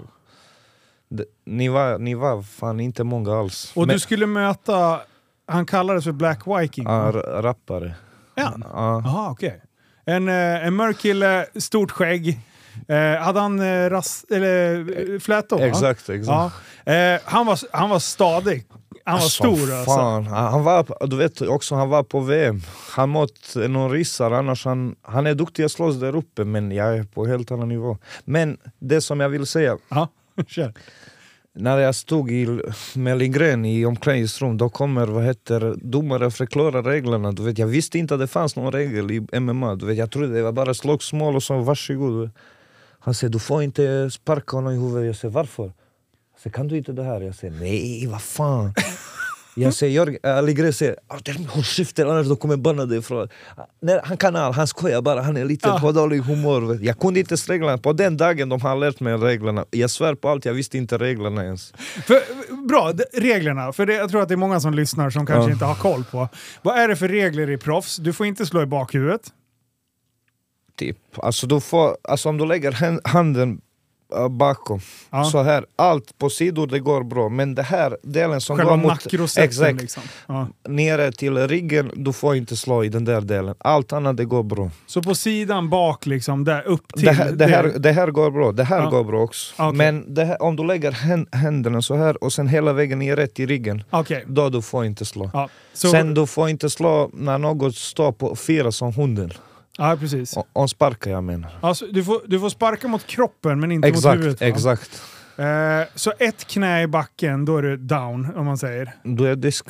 ni, var, ni var fan inte många alls. Och Men- du skulle möta, han kallades för Black Viking. Ja, rappare. Ja. Ja. Jaha, okej. En, eh, en mörk kille, stort skägg. Eh, hade han eh, ras, eller, eh, flätor? va? Exakt, exakt. Ja. Eh, han, var, han var stadig. Han var Alltså, stor alltså. fan. Han han var, du vet också, han var på VM. Han mot någon ryssar, annars han, han är duktig att slåss där uppe men jag är på helt annan nivå. Men det som jag vill säga, Ja, kör när jag stod i, med Lindgren i omklädningsrum, då kommer vad heter, domare förklara reglerna. Du vet, jag visste inte att det fanns någon regel i MMA. Du vet, jag trodde det var bara slagsmål och så varsågod. Han säger du får inte sparka honom i huvudet. Jag säger varför? Han säger, kan du inte det här? Jag säger nej, vad fan. Jag säger, Jörgen, äh, Lindgren säger "Ah, håll käften annars de kommer banna dig ifrån. Nej, han kan allt, han skojar bara, han är lite Ah. på dålig humör. Jag kunde inte reglerna, på den dagen de har lärt mig reglerna. Jag svär på allt, jag visste inte reglerna ens. För, bra, reglerna. För det, jag tror att det är många som lyssnar som kanske Ja. inte har koll på. Vad är det för regler i proffs? Du får inte slå i bakhuvudet. Typ. Alltså, du får, alltså om du lägger handen bakom, Ja. så här, allt på sidor det går bra, men det här delen som Själva går mot exakt, liksom. Ja. nere till ryggen, du får inte slå i den där delen. Allt annat det går bra. Så på sidan bak, liksom, där upp till. Det här, det, här, det här går bra, det här Ja. går bra också. Okej. Men här, om du lägger hän, händerna så här och sen hela vägen ner rätt i ryggen, Okej. då du får inte slå. Ja. Så, Sen du får inte slå när något står på fyra som hunden. Ja, precis. O- Om sparkar jag menar. Alltså, du, får, du får sparka mot kroppen men inte mot Exakt, huvudet. va? exakt. Eh, så ett knä i backen, då är du down om man säger. Du är disk.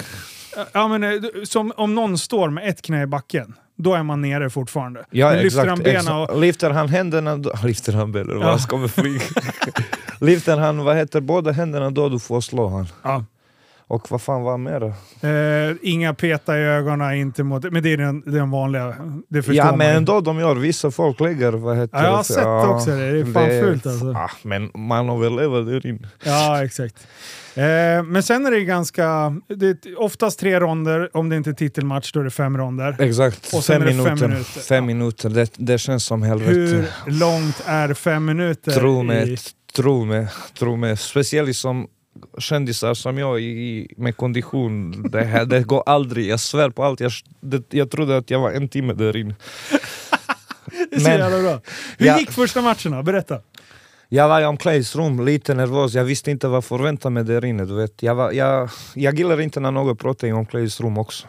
Ja, men, eh, som om någon står med ett knä i backen, då är man nere fortfarande. Ja, men lyfter exakt, han benen och... Lyfter han händerna, då, lyfter han benen, Ja. vad ska med flyg? lyfter han vad heter, båda händerna då du får slå han. Ja. Och vad fan var mera? Eh, inga peta i ögonen, inte mot... Men det är den, den vanliga. Det förstår Ja man men ju. ändå de gör, vissa folk lägger vad heter Ja, jag har det? sett också det. Det är fan fult, alltså. Ah, men man överlever där inne. Ja, exakt. Eh, men sen är det ganska... Det är oftast tre ronder, om det inte är titelmatch då är det fem ronder. Exakt, Och fem, det fem minuter. minuter. Fem Ja. minuter, det, det känns som helvete. Hur långt är fem minuter? Tro i- mig, tro mig, tro mig. Speciellt som kändisar som jag i, med kondition, det, här, det går aldrig, jag svär på allt. Jag, det, jag trodde att jag var en timme där inne. Det är så Men- jävla bra. Hur Ja. gick första matcherna? Berätta. Jag var i omklädningsrum, lite nervös, jag visste inte vad förvänta mig där inne. Du vet. Jag, var, jag, jag gillar inte när någon pratar i omklädningsrum också.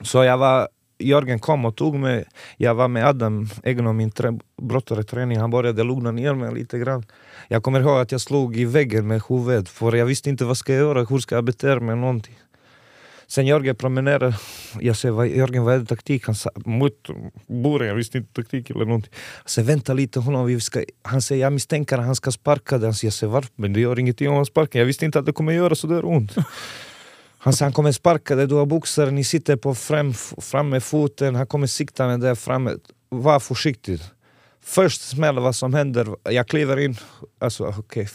Så jag var, Jörgen kom och tog mig, jag var med Adam, Egnom, min trä, brottare träning, han började lugna ner mig lite grann. Jag kommer ihåg att jag slog i väggen med huvudet, för jag visste inte vad ska jag göra, hur ska jag bete mig, någonting. Sen Jörgen promenerade. jag säger vad, Jörgen vad är det taktik? Han sa mot buren, jag visste inte taktik eller någonting. Jag säger vänta lite honom, vi ska, han säger jag misstänker att han ska sparka den. Jag säger varför? Men det gör ingenting om han sparkar, jag visste inte att det kommer göra så där ont. Han säger han kommer sparka dig, du har boxare, ni sitter på fram, framme foten, han kommer sikta med det framme. Var försiktig. Först smäll vad som händer, jag kliver in, alltså okej, okay.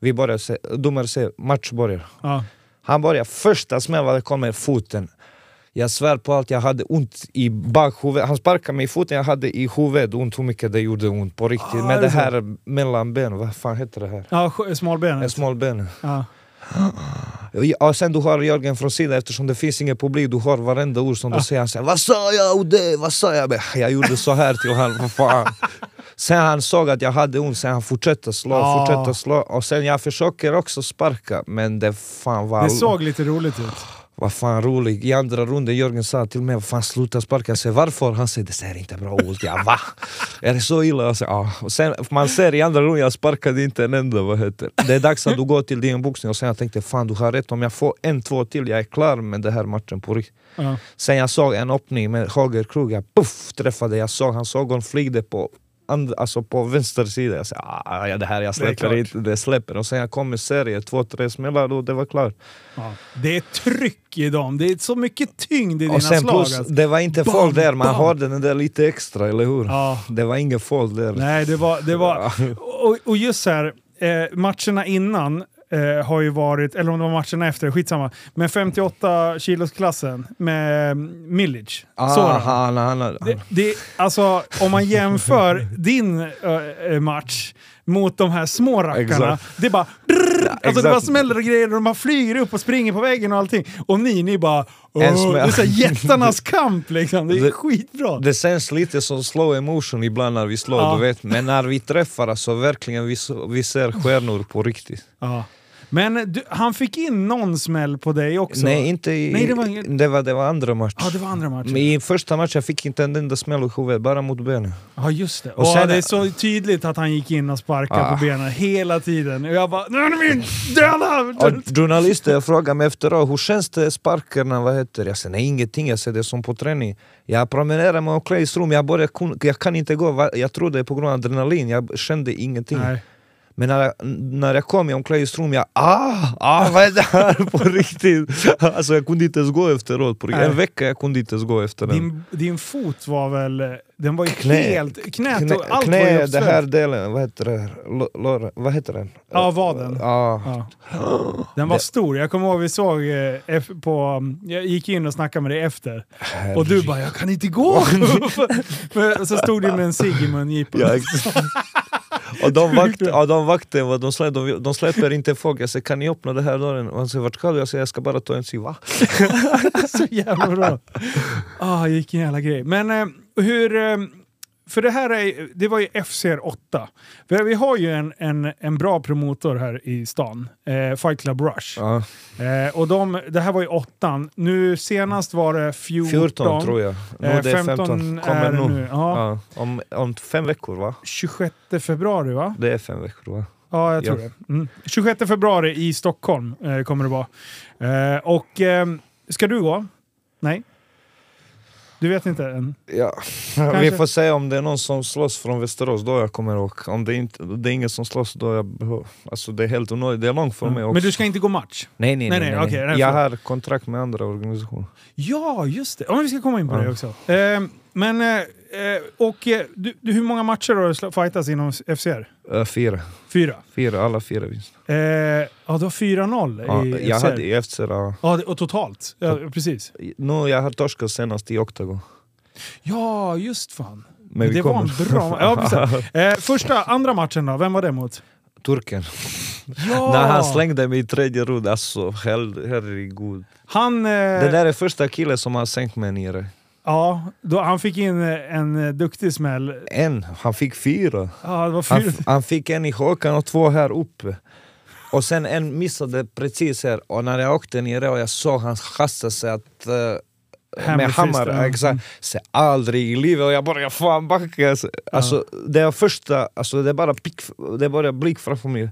vi börjar se, domare säger match börjar. Ja. Han börjar första smäll vad det kommer foten. Jag svär på allt, jag hade ont i bakhuvudet. Han sparkade mig i foten, jag hade i huvudet ont hur mycket det gjorde ont på riktigt. Ah, Med det här mellan benen, vad fan heter det här? Ja, smalbenet. Smalbenen. Ja. Ja, sen du har Jörgen från sidan eftersom det finns ingen publik, du hör varenda ord som du säger. Han säger Vad sa jag och det? Vad sa jag? Men Jag gjorde så här till honom, vad fan. Sen han såg att jag hade ont, sen han fortsatte slå, Ah. fortsatte slå. Och sen jag försöker också sparka, men det fan var... Det såg lite roligt ut. Vad fan roligt. I andra runden Jörgen sa till mig, vad fan sluta sparka. Jag säger varför? Han säger det ser inte bra ut. Jag va? Är det så illa? Jag säger, ja. och sen, man ser i andra runden, jag sparkade inte en enda. Vad heter. det. Är dags att du går till din boxning och sen jag tänkte fan du har rätt, om jag får en, två till, jag är klar med den här matchen på riktigt. Ja. Sen jag såg en öppning med högerkrok, jag puff, träffade, jag såg hans ögon flygde på and, alltså på vänster sida. Jag sa ah, ja, det här jag släpper klart. inte, det släpper. Och sen jag kom i serie, två, tre smällar och det var klart. Ja. Det är tryck i dem, det är så mycket tyngd i dina Och sen slag. plus, alltså. det var inte Bam, folk där, man bam. hörde den där lite extra, eller hur? Ja. Det var ingen folk där. Nej, det var... Det var och, och just här, eh, matcherna innan eh, har ju varit, eller om det var matcherna efter, skitsamma. Men 58 kilosklassen med eh, Milic. Ah, Sådan. han, han, han, Det, det, alltså, om man jämför din eh, match mot de här små rackarna. Exakt. Det är bara... Brrr, alltså det bara smäller och grejer och man flyger upp och springer på väggen och allting. Och ni, ni bara... Smäll. det är så jättarnas kamp liksom. Det är Det- skitbra. Det känns lite som slow emotion ibland när vi slår, Ja. du vet. Men när vi träffar, alltså verkligen, vi, vi ser stjärnor på riktigt. Ja. Men du, han fick in någon smäll på dig också. Nej, inte i, Nej, det var ingen- det, var, det var andra match. Ja, det var andra matchen. Men i första matchen jag fick inte en enda smäll i huvudet, bara mot benen. Ja, just det. Och Och sen- det är så tydligt att han gick in och sparkade Ah. på benen hela tiden. Och jag bara “Nu är min döda!” Journalister frågade mig efteråt, hur känns det sparkarna? Vad heter? Jag säger nej ingenting, jag ser det som på träning. Jag promenerar med omklädningsrum, jag, jag kan inte gå, jag tror det är på grund av adrenalin, jag kände ingenting. Nej. Men när jag, när jag kom i omklädningsrum, jag ah, ah, vad är det här på riktigt? Alltså jag kunde inte ens gå efteråt, på en vecka jag kunde inte ens gå efter den. Din, din fot var väl... Den var ju Knä. helt... Knät Knä, och allt var ju knä det uppställt. här delen, vad heter det? Lo- Lår, vad heter den? Ja, vaden. Ja. Ja. Den var stor. Jag kommer ihåg vi såg eh, på... Jag gick in och snackade med dig efter. Och du bara “Jag kan inte gå!” Så stod du med en cigg i mungipan. Och de vakter, ja, de, de, slä, de, de släpper inte folk, jag säger kan ni öppna den här dörren? Och han säger vart ska du? Jag säger jag ska bara ta en cigg, va? så jävla bra. Ah, vilken jävla grej. Men eh, hur... Eh, för det här är, det var ju FCR 8. För vi har ju en, en, en bra promotor här i stan, eh, Fight Club Rush. Ja. Eh, och de, det här var ju åttan. Nu senast var det 14. 14 tror jag. Nu Eh, det är 15 15. är Kommer det nu. nu, ja. Ja. Om, om fem veckor va? 26 februari va? Det är fem veckor va? Ja, jag tror Ja. det. Mm. 26 februari i Stockholm eh, kommer det vara. Eh, och eh, ska du gå? Nej? Du vet inte än? Ja. Vi får se om det är någon som slåss från Västerås, då jag kommer åka. Om det, inte, det är ingen som slåss, då jag behöver... Alltså det är helt onödigt, det är långt för mig också. Men du ska inte gå match? Nej nej Nej, nej, nej, nej, Jag har kontrakt med andra organisationer. Ja, just det. Ja, men vi ska komma in på det Ja. också. Eh, men, eh, eh, och eh, du, du, hur många matcher har du fightats inom FCR? Uh, fyra. Fyra? Fyra, alla fyra vinster. Eh, ja, du har 4-0 Ja, i jag FCR. hade i FCR, ja. Ja, och totalt? Ja, precis. nu jag har torskat senast i Octagon. Ja, just fan. Men det var en bra... Ja, precis. Eh, första, andra matchen då? Vem var det mot? Turken. Ja! När han slängde mig i tredje runda, alltså herregud. Han... Eh, Det där är första killen som har sänkt mig nere. Ja, då, han fick in eh, en eh, duktig smäll. En, han fick fyra. Ja, det var Han, fyra. han fick en i hakan och två här uppe. Och sen en missade precis här och när jag åkte ner och jag såg han kasta sig att eh, med hammare, ja. exakt. Så aldrig i livet och jag bara fan backa. Alltså, alltså, det är första, alltså det är bara det är bara blick framför mig.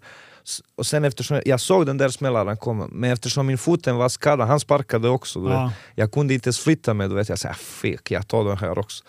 Och sen eftersom jag såg den där smällaren komma, men eftersom min foten var skadad, han sparkade också. Du vet. Ja. Jag kunde inte ens flytta mig, du vet. jag sa fick jag tar den här också.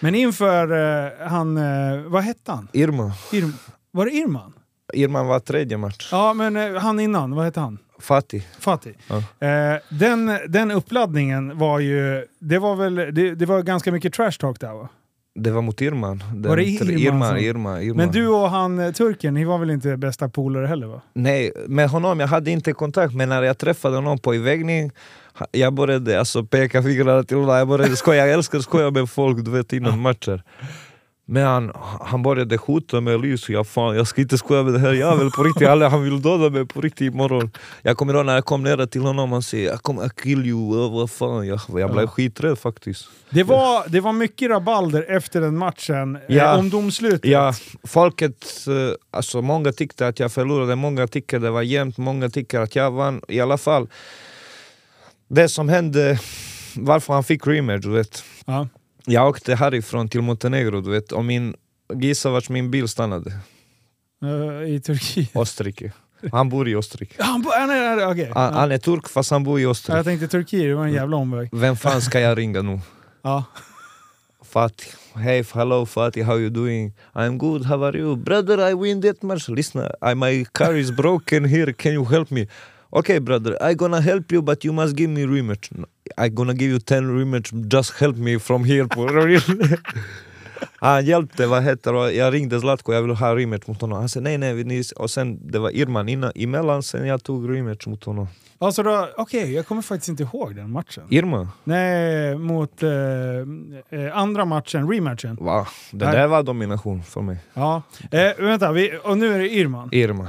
Men inför eh, han, eh, vad hette han? Irma, Irm, var det Irman? Irman var tredje match. Ja, men eh, han innan, vad hette han? Fatih. Fatih. Ja. Eh, den, den uppladdningen var ju, det var väl, det, det var ganska mycket trash talk där va? Det var mot Irman. Den Var det Irman Irma, som- Irma, Irma. Men du och han eh, turken, ni var väl inte bästa polare heller va? Nej, med honom jag hade inte kontakt, men när jag träffade honom på invägning jag började alltså peka fingrarna till honom, jag började skoja, jag älskar att skoja med folk du vet innan matcher. Men han, han började hota med lys, jag fan jag ska inte skoja med det här jäveln på riktigt, alla, han vill döda mig på riktigt imorgon. Jag kommer ihåg när jag kom ner till honom, han säger jag kommer att kill you, vad fan. Jag, jag blev Ja. skiträdd faktiskt. Det var, det var mycket rabalder efter den matchen, Ja. eh, om domslutet. Ja, folket, eh, alltså många tyckte att jag förlorade, många tyckte det var jämnt, många tycker att jag vann. I alla fall, det som hände, varför han fick rematch, du vet. Ja. Jag åkte härifrån till Montenegro, du vet, och min, gissa vart min bil stannade? Eh, I Turkiet. Österrike. Han bor i Österrike. Han, bo- nej, nej, okej. Han, han är turk fast han bor i Jag Österrike. tänkte Turkiet, det var en jävla omväg. Vem fan ska jag ringa nu? Ja. Fatih. Hey, hello Fatih, how you doing? I'm good, how are you? Brother, I win that match. Listen, I, my car is broken here, can you help me? Okay brother, I gonna help you but you must give me rematch. I gonna give you 10 rematch, just help me from here. Han hjälpte, vad heter det, jag ringde Zlatko, jag vill ha rematch mot honom. Han sa nej nej, ni, och sen det var Irman innan, emellan, sen jag tog rematch mot honom. Alltså då, okej, jag kommer faktiskt inte ihåg den matchen. Irma? Nej, mot eh, eh, andra matchen, rematchen. Va? Det där var domination för mig. Ja. Eh, vänta, vi, och nu är det Irman. Irma.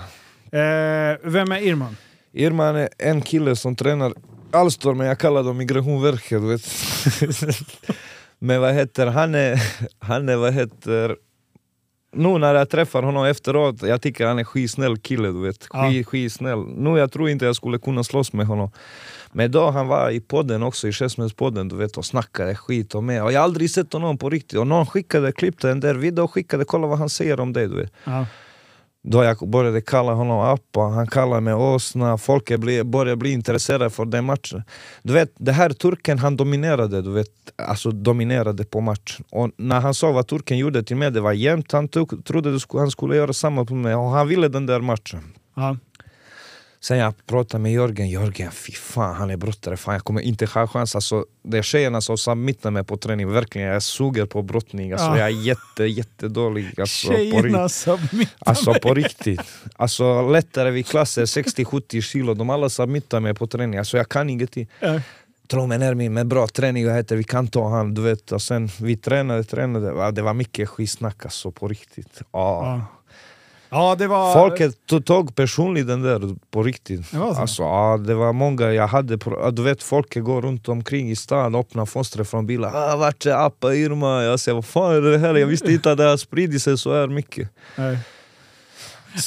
Eh, vem är Irman? Irman är en kille som tränar Alstorm, men jag kallar dem Migrationsverket. Vet. men vad heter han är, han är vad heter nu när jag träffar honom efteråt, jag tycker han är skitsnäll kille du vet. Ja. Skit, skitsnäll. Nu jag tror inte jag skulle kunna slåss med honom. Men då han var i podden också, i Käftsmällspodden du vet och snackade skit om mig. Och jag har aldrig sett honom på riktigt. Och någon skickade, klippte den där videon och skickade, kolla vad han säger om dig du vet. Ja. Då jag började kalla honom Appa, han kallade mig åsna, folk började bli intresserade för den matchen. Du vet, det här turken han dominerade, du vet, alltså dominerade på matchen Och när han såg vad turken gjorde till mig, det var jämnt, han tog, trodde han skulle göra samma på mig och han ville den där matchen. Ja. Sen jag pratade med Jörgen, Jörgen fy fan han är brottare, fan jag kommer inte ha chans. Alltså, det är tjejerna som submittar mig på träning, verkligen jag suger på brottning. Alltså, Ja. Jag är jätte, jättedålig. Alltså. Tjejerna submittar Alltså på riktigt. Alltså lättare vid klasser, 60-70 kilo, de alla submittar mig på träning. Alltså jag kan ingenting. Ja. Tro mig ner mig med bra träning, heter, vi kan ta han, du vet. Och sen vi tränade, tränade, det var mycket skitsnack alltså på riktigt. Ja. Ja. Ja, det var... Folket tog- personligt den där på riktigt. Det var så? Alltså, ja, det var många jag hade, du vet folket går runt omkring i stan, öppnar fönstret från bilar. Ah, vart är Appa Irma? Jag säger vad fan är det här? Jag visste inte att det har spridit sig så här mycket. Nej.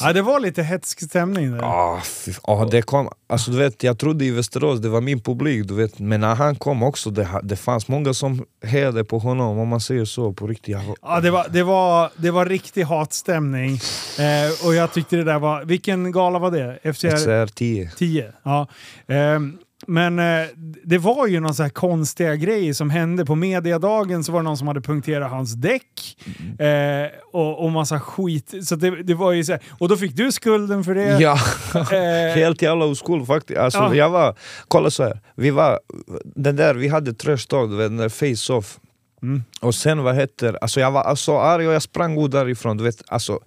Ja, det var lite hetsk stämning där. Ah, fy, ah, det kom, alltså, du vet, jag trodde i Västerås, det var min publik, du vet, men när han kom också, det, det fanns många som hejade på honom, om man säger så på riktigt. Ja, det var, det var, det var riktig hatstämning. Eh, och jag tyckte det där var... Vilken gala var det? FCR SR 10. 10? Ja. Ehm, men eh, det var ju någon så här konstiga grejer som hände. På mediadagen så var det någon som hade punkterat hans däck. Eh, och, och massa skit. Så det, det var ju så här, och då fick du skulden för det. Ja, Eh, helt jävla oskuld faktiskt. Alltså, Ja. jag var, kolla så här, vi var, den där, vi hade trash talk, den där face-off. Mm. Och sen vad heter, alltså jag var så arg och jag sprang ut därifrån, du vet, alltså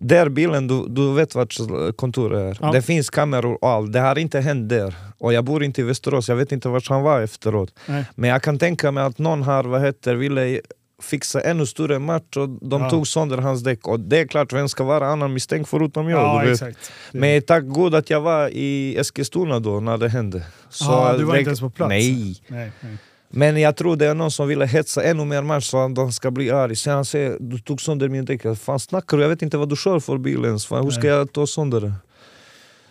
där bilen, du, du vet vart kontoret är. Ja. Det finns kameror och allt. Det har inte hänt där. Och jag bor inte i Västerås, jag vet inte vart han var efteråt. Nej. Men jag kan tänka mig att någon har, vad heter, ville fixa ännu större match och de Ja. tog sönder hans däck. Och det är klart, vem ska vara annan misstänkt förutom jag? ja, du vet. exakt. Men tack gud att jag var i Eskilstuna då när det hände. Så Ja, du var det, inte ens på plats. Nej. Nej, nej. Men jag tror det är någon som ville hetsa ännu mer match så att de ska bli arg. Sen han säger du tog sönder min däck. Fan snackar du? Jag vet inte vad du kör för bil ens. Fan, hur ska jag ta sönder det?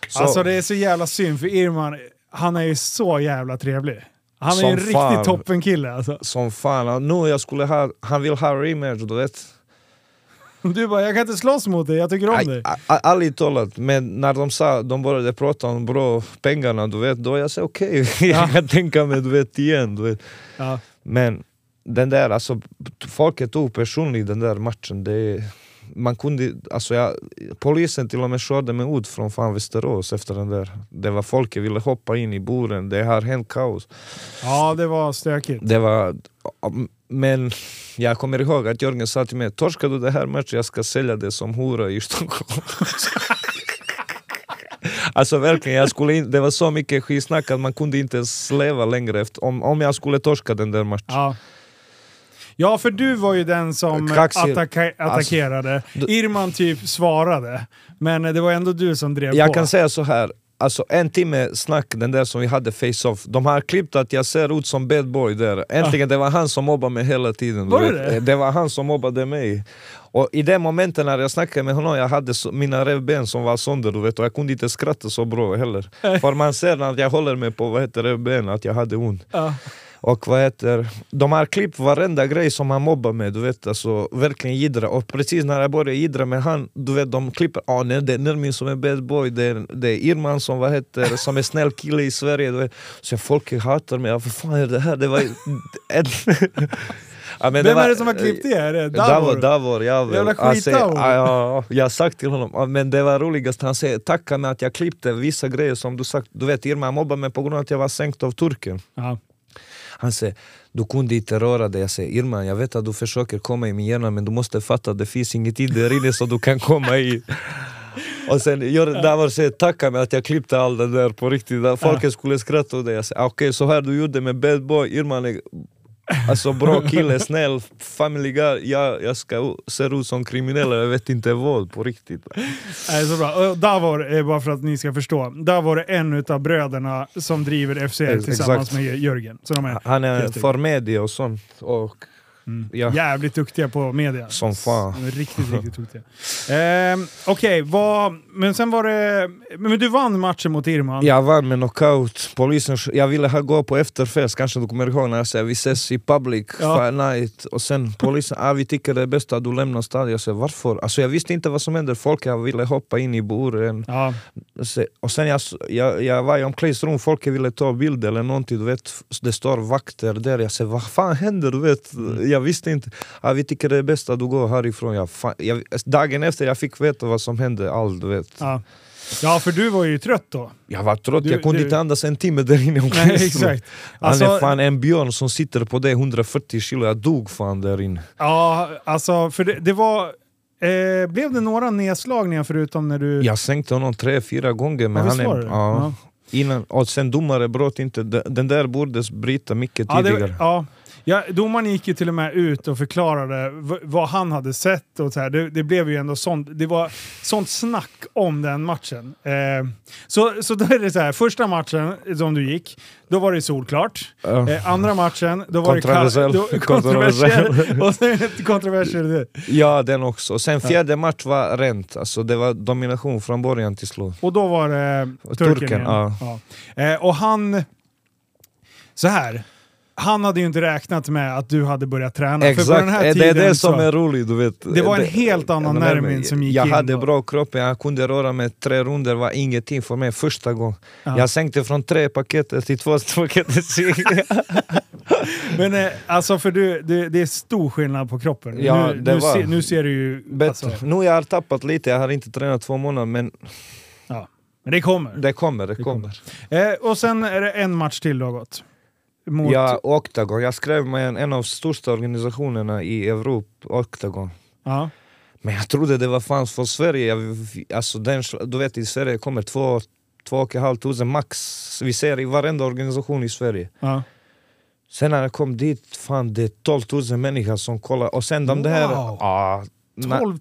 Så, Alltså det är så jävla synd för Irman, han är ju så jävla trevlig. Han är ju en riktig toppenkille alltså. Som fan. Nu jag skulle ha, han vill ha rematch du vet. Du bara, jag kan inte slåss mot dig, jag tycker om dig. Ärligt talat, men när de sa, de började prata om bra pengarna, du vet, då jag sa okej, okay. jag kan tänka mig du vet igen. Du vet. Ja. Men den där, alltså folket tog personligt den där matchen. Det, man kunde, alltså jag, polisen till och med körde mig ut från fan Västerås efter den där. Det var folket ville hoppa in i buren, det har hänt kaos. ja, det var stökigt. Det var, men jag kommer ihåg att Jörgen sa till mig, torskar du det här matchen jag ska sälja det som hora i Stockholm. Alltså verkligen, jag skulle in, det var så mycket skitsnack att man kunde inte ens leva längre efter, om, om jag skulle torska den där matchen. Ja. Ja, för du var ju den som Kaxig. attacka attackerade. du- Irman typ svarade, men det var ändå du som drev Jag på. kan säga så här. Alltså en timme snack, den där som vi hade face-off, de har klippt att jag ser ut som bad boy där. Äntligen, det var han som mobbade mig hela tiden. Var det det? var han som mobbade mig. Och i det momentet när jag snackade med honom, jag hade så, mina revben som var sönder du vet, och jag kunde inte skratta så bra heller. För man ser när jag håller mig på vad heter revbenen att jag hade ont. Ja. Och vad heter, de har klippt varenda grej som han mobbar med, du vet alltså verkligen jiddra. Och precis när jag började jiddra med han, du vet de klipper, ah, nej, det är Nermin som är bad boy, det är, det är Irman som, vad heter, som är snäll kille i Sverige. Du vet. Så folk hatar mig, ja, vad fan är det här? Det var en... ja, Vem var- är det som har klippt det? Är det Davor, Davor? Davor, jag Jävla säger- skit-Davor. ja, ja, Jag har sagt till honom, men det var roligast, han säger tacka mig att jag klippte vissa grejer som du sagt, du vet Irma mobbade mig på grund av att jag var sänkt av turken. Ja. Han säger, du kunde inte röra dig. Jag säger, Irma jag vet att du försöker komma i min hjärna men du måste fatta att det finns inget tid där inne så du kan komma i. Och sen gör Davor säger tacka mig att jag klippte allt det där på riktigt. Där Folket skulle skratta åt det. Jag säger, "Ah, okej så här du gjorde med bad boy, Irma är Alltså bra kille, snäll, family guy. Jag, jag ska se ut som kriminell, jag vet inte vad på riktigt. Nej, så bra. Davor, är bara för att ni ska förstå, Davor är en av bröderna som driver FCL Ex- tillsammans exakt. med Jörgen. Så de är Han är för media och sånt. Och, ja. jävligt duktiga på media. Som fan. Riktigt, riktigt duktiga. Ehm, Okej, vad- men sen var det... Men du vann matchen mot Irman. Jag vann med knockout, polisen, jag ville ha gå på efterfest, kanske du kommer ihåg när jag säger vi ses i public, Ja. night och sen polisen, ah, vi tycker det är bäst att du lämnar staden. Jag säger varför? Alltså jag visste inte vad som hände, folk jag ville hoppa in i buren. Ja. Och sen jag, jag, jag var i omklädningsrum, folk ville ta bild eller någonting, du vet, det står vakter där. Jag säger vad fan händer? Du vet, jag visste inte. Ah, vi tycker det är bäst att du går härifrån. Jag, fan, jag, dagen efter jag fick veta vad som hände, allt vet. Ja. ja, för du var ju trött då. Jag var trött, Du- jag kunde du- inte andas en timme där inne Nej, exakt. Han Alltså, är fan en björn som sitter på det 140 kilo, jag dog fan där inne. ja, alltså, för det, det var... Eh, blev det några nedslagningar förutom när du... Jag sänkte honom tre, fyra gånger men Ja, han är... Ja, Ja. Innan, och sen domare bröt inte, den där borde bryta mycket Ja, tidigare. det, ja. Ja, domaren gick ju till och med ut och förklarade vad han hade sett. Och så här. Det, det blev ju ändå sånt, det var sånt snack om den matchen. Eh, så, så då är det så här, första matchen som du gick, då var det solklart. Ja. Eh, andra matchen, då var Kontroversiell. det då, kontroversiell. och sen kontroversiell. Ja, den också. Sen fjärde match var rent, alltså det var domination från början till slut. Och då var det turken, Turken, igen. ja. Ja. Eh, och han... Så här. Han hade ju inte räknat med att du hade börjat träna. För på Exakt, den här Eh, det är tiden det som är roligt. Du vet. Det var en helt annan Nermin som gick Jag in hade då. bra kropp, jag kunde röra mig tre runder, var ingenting för mig första gången. Ja. Jag sänkte från tre paket till två paket. Men eh, alltså för du, det, det är stor skillnad på kroppen. Ja, nu, nu, se, nu ser du ju... Bättre. Alltså, Nu har jag tappat lite, jag har inte tränat två månader men ja. Men det kommer. det kommer, det, Det kommer. Eh, och sen är det en match till du har gått. Mot, Jag, Octagon, jag skrev med en, en av största organisationerna i Europa, Octagon. ja. Men jag trodde det var fanns för Sverige, jag, alltså den, du vet i Sverige kommer två, två och ett halvt tusen max, vi ser i varenda organisation i Sverige. Ja. Sen när jag kom dit, fan det är 12 000 människor som kollar, och sen de där... Wow. Ja, na- 12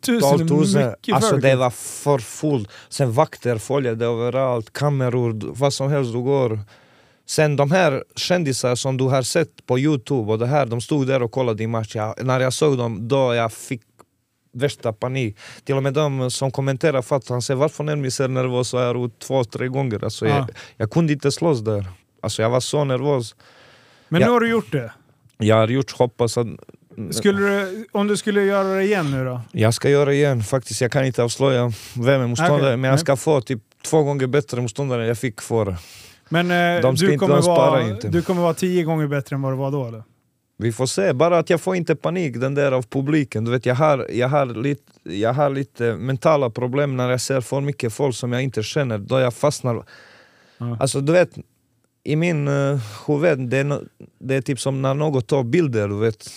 000 är mycket Alltså det var för fullt. Sen vakter följde överallt, kameror, vad som helst du går. Sen de här kändisar som du har sett på Youtube och det här, de stod där och kollade din match. Jag, när jag såg dem, då jag fick värsta panik. Till och med de som kommenterar fattade, han säger varför Nermi ser nervös ut två, tre gånger. Alltså, Ja. jag, jag kunde inte slåss där. Alltså jag var så nervös. Men Ja. nu har du gjort det. Jag har gjort, hoppas att Skulle du, om du skulle göra det igen nu då? Jag ska göra igen faktiskt, jag kan inte avslöja vem är motståndare, Okej, men jag ska få typ två gånger bättre motståndare än jag fick förra. Men eh, du, inte- kommer vara, inte. du kommer vara tio gånger bättre än vad du var då eller? Vi får se, bara att jag får inte panik den där av publiken. Du vet, jag, har, jag, har lite, jag har lite mentala problem när jag ser för mycket folk som jag inte känner, då jag fastnar. Ja. Alltså du vet, i min uh, huvud, det är, det är typ som när någon tar bilder, du vet.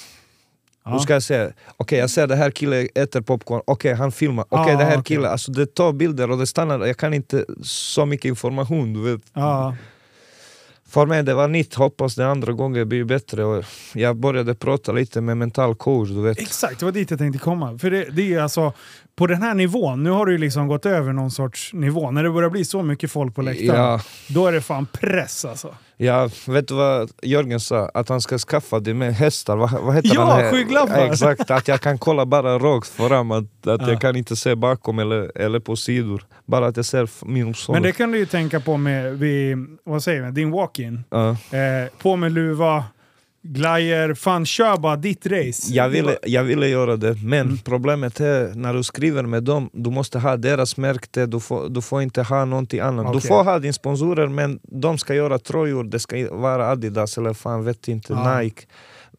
Ja. Hur ska jag säga? Okej jag ser det här killen äter popcorn, okej han filmar, okej Ja, det här okej. killen, alltså det tar bilder och det stannar, jag kan inte så mycket information du vet. Ja. För mig det var nytt, hoppas det andra gången blir bättre och jag började prata lite med mental coach du vet. Exakt, det var dit jag tänkte komma. För det, det är alltså, på den här nivån, nu har du ju liksom gått över någon sorts nivå. När det börjar bli så mycket folk på läktaren, Ja, då är det fan press alltså. ja, vet du vad Jörgen sa? Att han ska skaffa det med hästar, vad, vad heter Ja, den här? skygglappar! Exakt, att jag kan kolla bara rakt fram, att, att Ja. jag kan inte se bakom eller, eller på sidor. Bara att jag ser min son. Men det kan du ju tänka på med, vid, vad säger man, din walk-in. Ja. Eh, på med luva, glajer, fan kör bara ditt race. Jag ville, jag ville göra det, men Mm. problemet är när du skriver med dem, du måste ha deras märke, du får, du får inte ha någonting annat. Du Okej. får ha din sponsorer men de ska göra tröjor, det ska vara Adidas eller fan vet inte, Ja. Nike.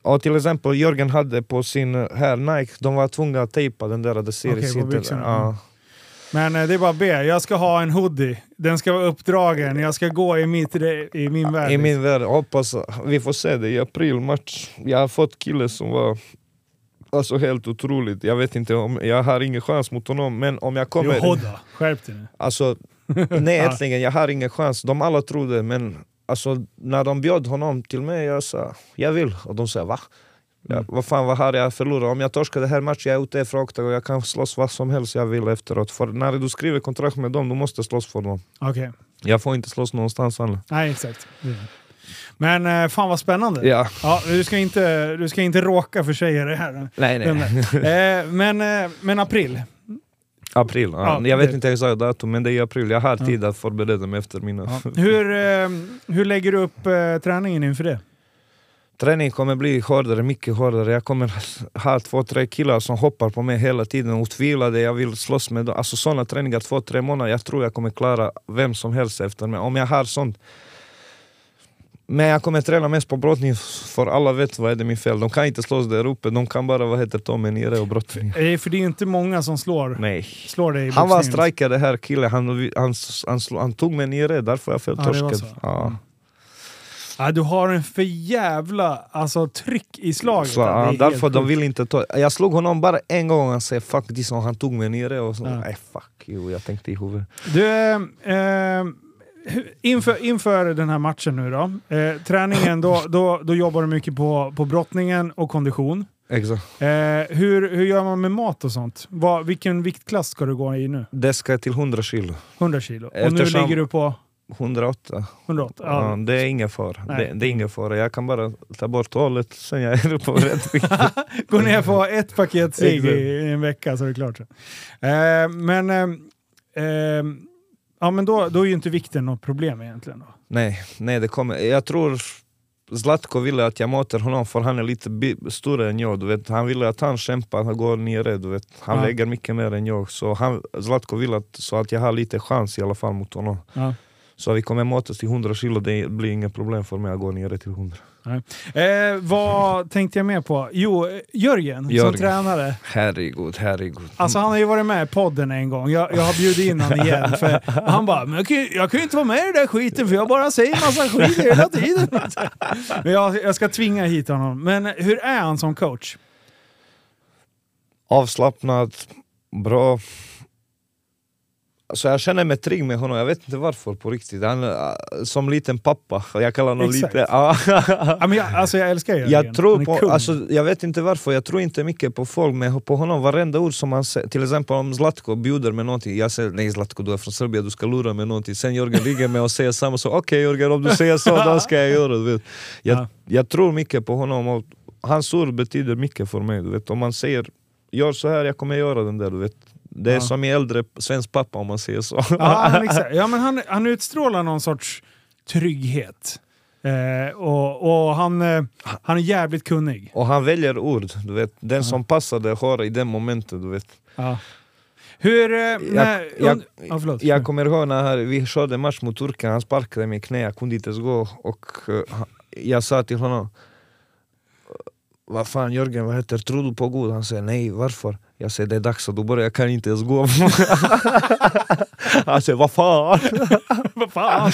Och till exempel Jörgen hade på sin här Nike, de var tvungna att tejpa den där, det ser Okej, i Men eh, det är bara B. Jag ska ha en hoodie. Den ska vara uppdragen. Jag ska gå i, mitt, i min värld. I min värld, hoppas, vi får se det i april match. Jag har fått kille som var alltså helt otroligt, jag vet inte om, jag har ingen chans mot honom men om jag kommer... Jo, hodda. Skärp dig nu. Alltså, nej egentligen, jag har ingen chans. De alla trodde, men alltså, när de bjöd honom till mig, jag sa jag vill. Och de sa va? Ja, Mm. vad fan, vad har jag förlorat? Om jag torskar den här matchen, jag är ute efter octagon, jag kan slåss vad som helst jag vill efteråt. För när du skriver kontrakt med dem, du måste slåss för dem. Okej. Jag får inte slåss någonstans annars. Nej, exakt. Mm. Men eh, fan vad spännande. Ja. Ja, du, ska inte, du ska inte råka försäga det här. Nej, Den där. eh, men, eh, men april. April, ja. Ja, jag vet det- inte exakt datum, men det är i april. Jag har Ja. tid att förbereda mig efter mina... Ja. Hur, hur lägger du upp träningen inför det? Träning kommer bli hårdare, mycket hårdare. Jag kommer ha två, tre killar som hoppar på mig hela tiden, utvilade, jag vill slåss med dem. Alltså sådana träningar, två, tre månader, jag tror jag kommer klara vem som helst efter mig. Om jag har sånt. Men jag kommer träna mest på brottning, för alla vet vad är det min fel. De kan inte slåss där uppe, de kan bara vad heter mig nere och brottning. Eh, för det är inte många som slår, Nej. slår dig i Han var boxningen. striker det här killen, han, han, han, han tog mig nere, därför jag föll Ja, torsken. så. Ja. Ja, du har en för jävla alltså, tryck i slaget. Så, ja, därför de vill inte ta... Jag slog honom bara en gång och han säger fuck this och han tog mig nere och så, Ja. nej fuck you, jag tänkte i huvudet. Du, eh, eh, inför, inför den här matchen nu då. Eh, träningen, då, då, då jobbar du mycket på, på brottningen och kondition. Exakt. Eh, hur, hur gör man med mat och sånt? Vad, vilken viktklass ska du gå i nu? Det ska till 100 kilo. 100 kilo. Och nu ligger du på 108. 108? Ja. Det är ingen fara. Det, det är ingen fara. Jag kan bara ta bort hålet sen jag är på rätt vikt. Gå ner på ett paket cigg i, en vecka så är det klart. Eh, men eh, eh, ja, men då, då är ju inte vikten något problem egentligen. Då. nej, nej, det kommer. Jag tror Zlatko ville att jag möter honom för han är lite större än jag. Du vet. Han ville att han kämpar, han går nere. Du vet. Han Ja. väger mycket mer än jag. Så han, Zlatko vill att, så att jag har lite chans i alla fall mot honom. Ja. Så vi kommer mötas till 100 kilo, det blir inga problem för mig att gå ner till 100. Eh, vad tänkte jag mer på? Jo, eh, Jörgen, som Jörgen. tränare. Herregud, herregud. Alltså han har ju varit med i podden en gång. Jag, jag har bjudit in honom igen. Han bara, men jag kan, jag kan ju inte vara med i den där skiten för jag bara säger massa skit hela tiden. Men jag, jag ska tvinga hit honom. Men hur är han som coach? Avslappnad, bra. Alltså jag känner mig trygg med honom, jag vet inte varför på riktigt. Han, är, som liten pappa, jag kallar honom Exakt. lite... Ja. Ja, men jag, alltså jag älskar Jörgen. Jag tror på, alltså, jag vet inte varför, jag tror inte mycket på folk men på honom, varenda ord som han säger, till exempel om Zlatko bjuder med någonting, jag säger nej Zlatko du är från Serbien, du ska lura med någonting, sen Jörgen ligger med och säger samma sak, okej Jörgen om du säger så, då ska jag göra det. Jag, Ja. jag tror mycket på honom och hans ord betyder mycket för mig. Du vet. Om man säger gör så här, jag kommer göra den där. Du vet. Det är Ja. som en äldre svensk pappa om man säger så. Ja, exakt. Ja, men han, han utstrålar någon sorts trygghet. Eh, och och han, eh, han är jävligt kunnig. Och han väljer ord, du vet. Den som passade har i det momentet, du vet. Ja. Hur... Eh, när, jag- ja, förlåt. Jag kommer ihåg när vi körde match mot Turken, han sparkade mig i knä, jag kunde inte ens gå och eh, jag sa till honom Vad fan Jörgen, vad heter tror du på Gud? Han säger nej, varför? Jag säger det är dags att du börjar, jag kan inte ens gå. han säger vad fan? Vad fan?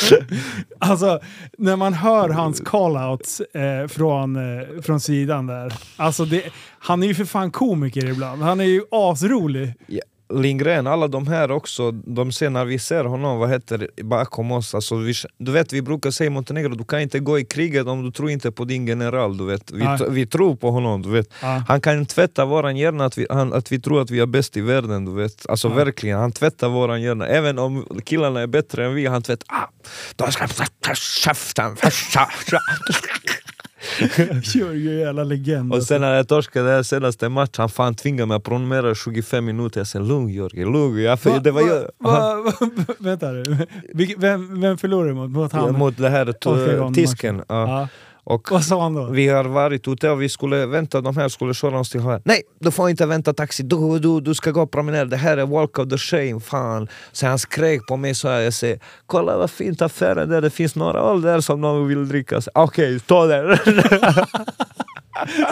alltså, när man hör hans call-outs eh, från, eh, från sidan där. Alltså det, han är ju för fan komiker ibland. Han är ju asrolig. Ja, Lindgren, alla de här också, de ser när vi ser honom, vad heter bakom oss, alltså vi, du vet vi brukar säga i Montenegro, du kan inte gå i kriget om du tror inte på din general, du vet. Vi, vi tror på honom, du vet. Han kan tvätta våran hjärna att vi, han, att vi tror att vi är bäst i världen, du vet. Alltså Ja. verkligen, han tvättar våran hjärna. Även om killarna är bättre än vi, han tvättar... Ah, de ska Jörgen är jävla legend. Och sen när jag torskade den senaste matchen, han fan tvingade mig att promenera 25 minuter. Jag sa lugn Jörgen, lugn. Jag, för, det var va, jag. va, va, vänta nu. Vem, vem förlorade mot? Mot han? mot det här Oskar Gon- t- tisken. Ja. Och Vad sa han då? vi har varit ute och vi skulle vänta, de här skulle köra oss till här. Nej, du får inte vänta taxi, du, du, du ska gå och promenera, det här är walk of the shame, fan. Så han skrek på mig så här, jag säger kolla vad fint affären där, det finns några öl där som någon vill dricka. Okej, ta den.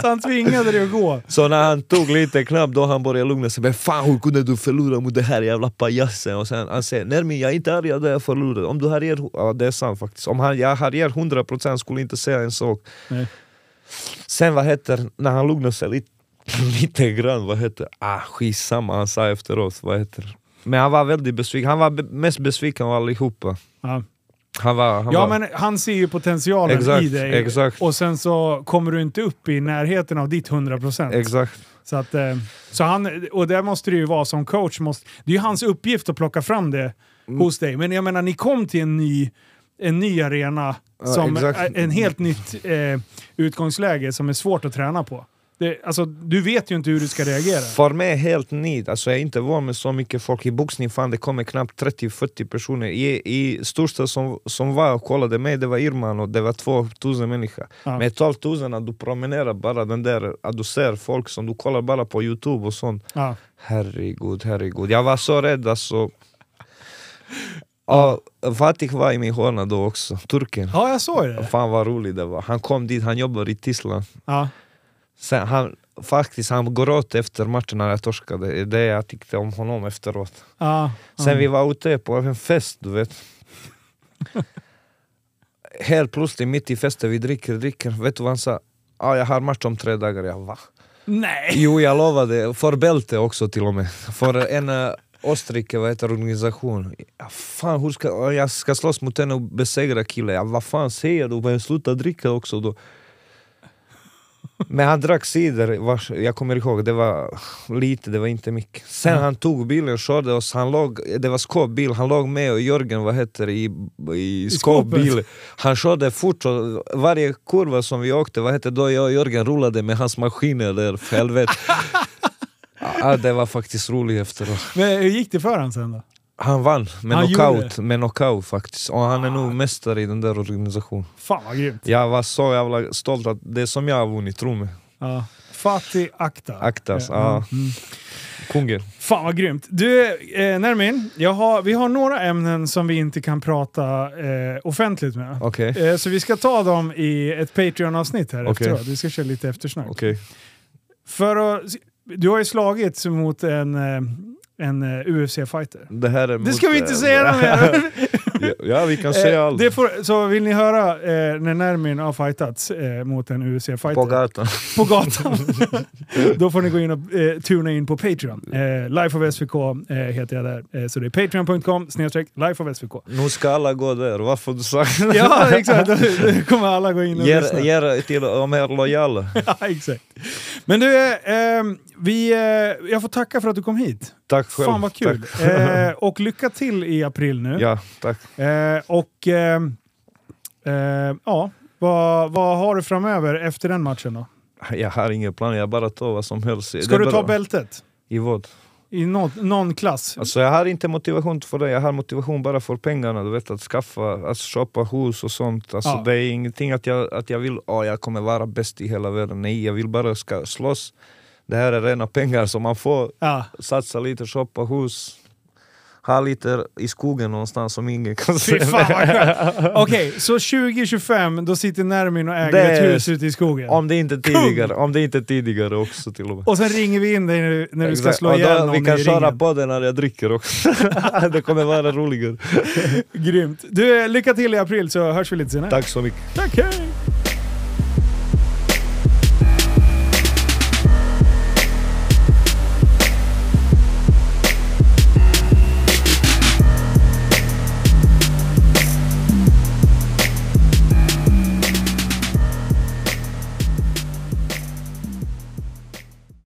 Så han tvingade dig att gå? Så när han tog lite knappt då han började lugna sig, men fan hur kunde du förlora mot det här jävla pajasen? Och sen han säger, Nermin jag är inte arg att jag förlorade, om du har er, ja det är sant faktiskt, om han, jag har er 100% skulle inte säga en sak. Nej. Sen vad heter, när han lugnade sig lite, lite grann, vad heter, ah skitsamma han sa efteråt, vad heter Men han var väldigt besviken, han var be- mest besviken av allihopa. Ja. Han var, han Ja var, men han ser ju potentialen Exakt, i dig. exakt. Och sen så kommer du inte upp i närheten av ditt 100%. Exakt. Så att, eh, så han, och det måste det ju vara som coach. Måste, det är ju hans uppgift att plocka fram det Mm. hos dig. Men jag menar, ni kom till en ny, en ny arena, som en helt nytt eh, utgångsläge som är svårt att träna på. Det, alltså, du vet ju inte hur du ska reagera. För mig är helt nytt, alltså jag är inte van med så mycket folk i boxning, fan det kommer knappt 30-40 personer. I, i största som, som var och kollade mig, det var Irman och det var 2000 människor. Ja. Med 12 000 att du promenerar bara den där, att du ser folk som du kollar bara på youtube och sånt. Ja. Herregud, herregud. Jag var så rädd alltså. Ja, Fatih var i min hörna då också, turken. ja, jag såg det. Fan vad roligt det var. Han kom dit, han jobbar i Tyskland. Ja. Sen han, faktiskt, han går åt efter matchen när jag torskade, det är det jag tyckte om honom efteråt. Ja. Sen ja. vi var ute på en fest, du vet. Helt plötsligt mitt i festen, vi dricker, dricker. Vet du vad han sa? Ah, jag har match om tre dagar. Jag va? Nej! Jo, jag lovade. För bälte också till och med. För en uh, Österrike, vad heter organisation? Ja, fan, hur ska, jag ska slåss mot henne och besegra killen. Ja, vad fan säger du? Men sluta dricka också då. Men han drack cider, vars, jag kommer ihåg, det var lite, det var inte mycket. Sen Ja. han tog bilen och körde oss, han låg, det var skåpbil, han låg med och Jörgen, vad heter det, i, i skåpbilen. Han körde fort och varje kurva som vi åkte, vad heter då jag och Jörgen rullade med hans maskiner där, för helvete. ja, det var faktiskt roligt efteråt. Men hur gick det för honom sen då? Han vann med Han knockout, med knockout faktiskt. Och han är nog mästare i den där organisationen. Fan vad grymt. Jag var så jävla stolt att det är som jag har vunnit, tro mig. Ja. Fatih Akta. Aktas, Ja. ja. Mm. Kungen. Fan vad grymt. Du, eh, Nermin, har, vi har några ämnen som vi inte kan prata eh, offentligt med. Okej. Eh, så vi ska ta dem i ett Patreon-avsnitt här Okej. efteråt. Vi ska köra lite eftersnack. Okej. För att, du har ju slagits mot en, eh, en eh, UFC-fighter. Det här är Det ska vi inte eh, säga något mer. ja, vi kan säga Eh, allt. det får, så vill ni höra eh, när Nermin har fightats eh, mot en UFC-fighter På gatan. på gatan. Då får ni gå in och eh, tuna in på Patreon. Eh, Life of SVK eh, heter jag där. Eh, så det är patreon.com snedstreck Life of SVK. Nu ska alla gå där, varför du sagt Ja, exakt. Då då kommer alla gå in och lyssna. Ge er till de här lojala. Ja, exakt. Men du, eh, vi, eh, jag får tacka för att du kom hit. Tack själv. Fan vad kul. Eh, och lycka till i april nu. Ja, tack. Eh, och eh, eh, ja, vad, vad har du framöver efter den matchen då? Jag har ingen plan, jag bara tar vad som helst. Ska du ta bältet? I vad? I någon, någon klass. Alltså jag har inte motivation för det, jag har motivation bara för pengarna, du vet att skaffa, alltså shoppa hus och sånt. Alltså Ja. det är ingenting att jag, att jag vill, åh jag kommer vara bäst i hela världen. Nej, jag vill bara ska slåss. Det här är rena pengar som man får Ja. satsa lite, shoppa hus, ha lite i skogen någonstans som ingen kan se. Okej, så 2025 då sitter Nermin och äger Det ett är- hus ute i skogen. Om det inte är tidigare, om det inte är tidigare också till och med. Och sen ringer vi in dig när när du ska slå ihjäl någon Vi kan köra på det när jag dricker också. det kommer vara roligare. Grymt. Du, lycka till i april så hörs vi lite senare. Tack så mycket. Tack, hej!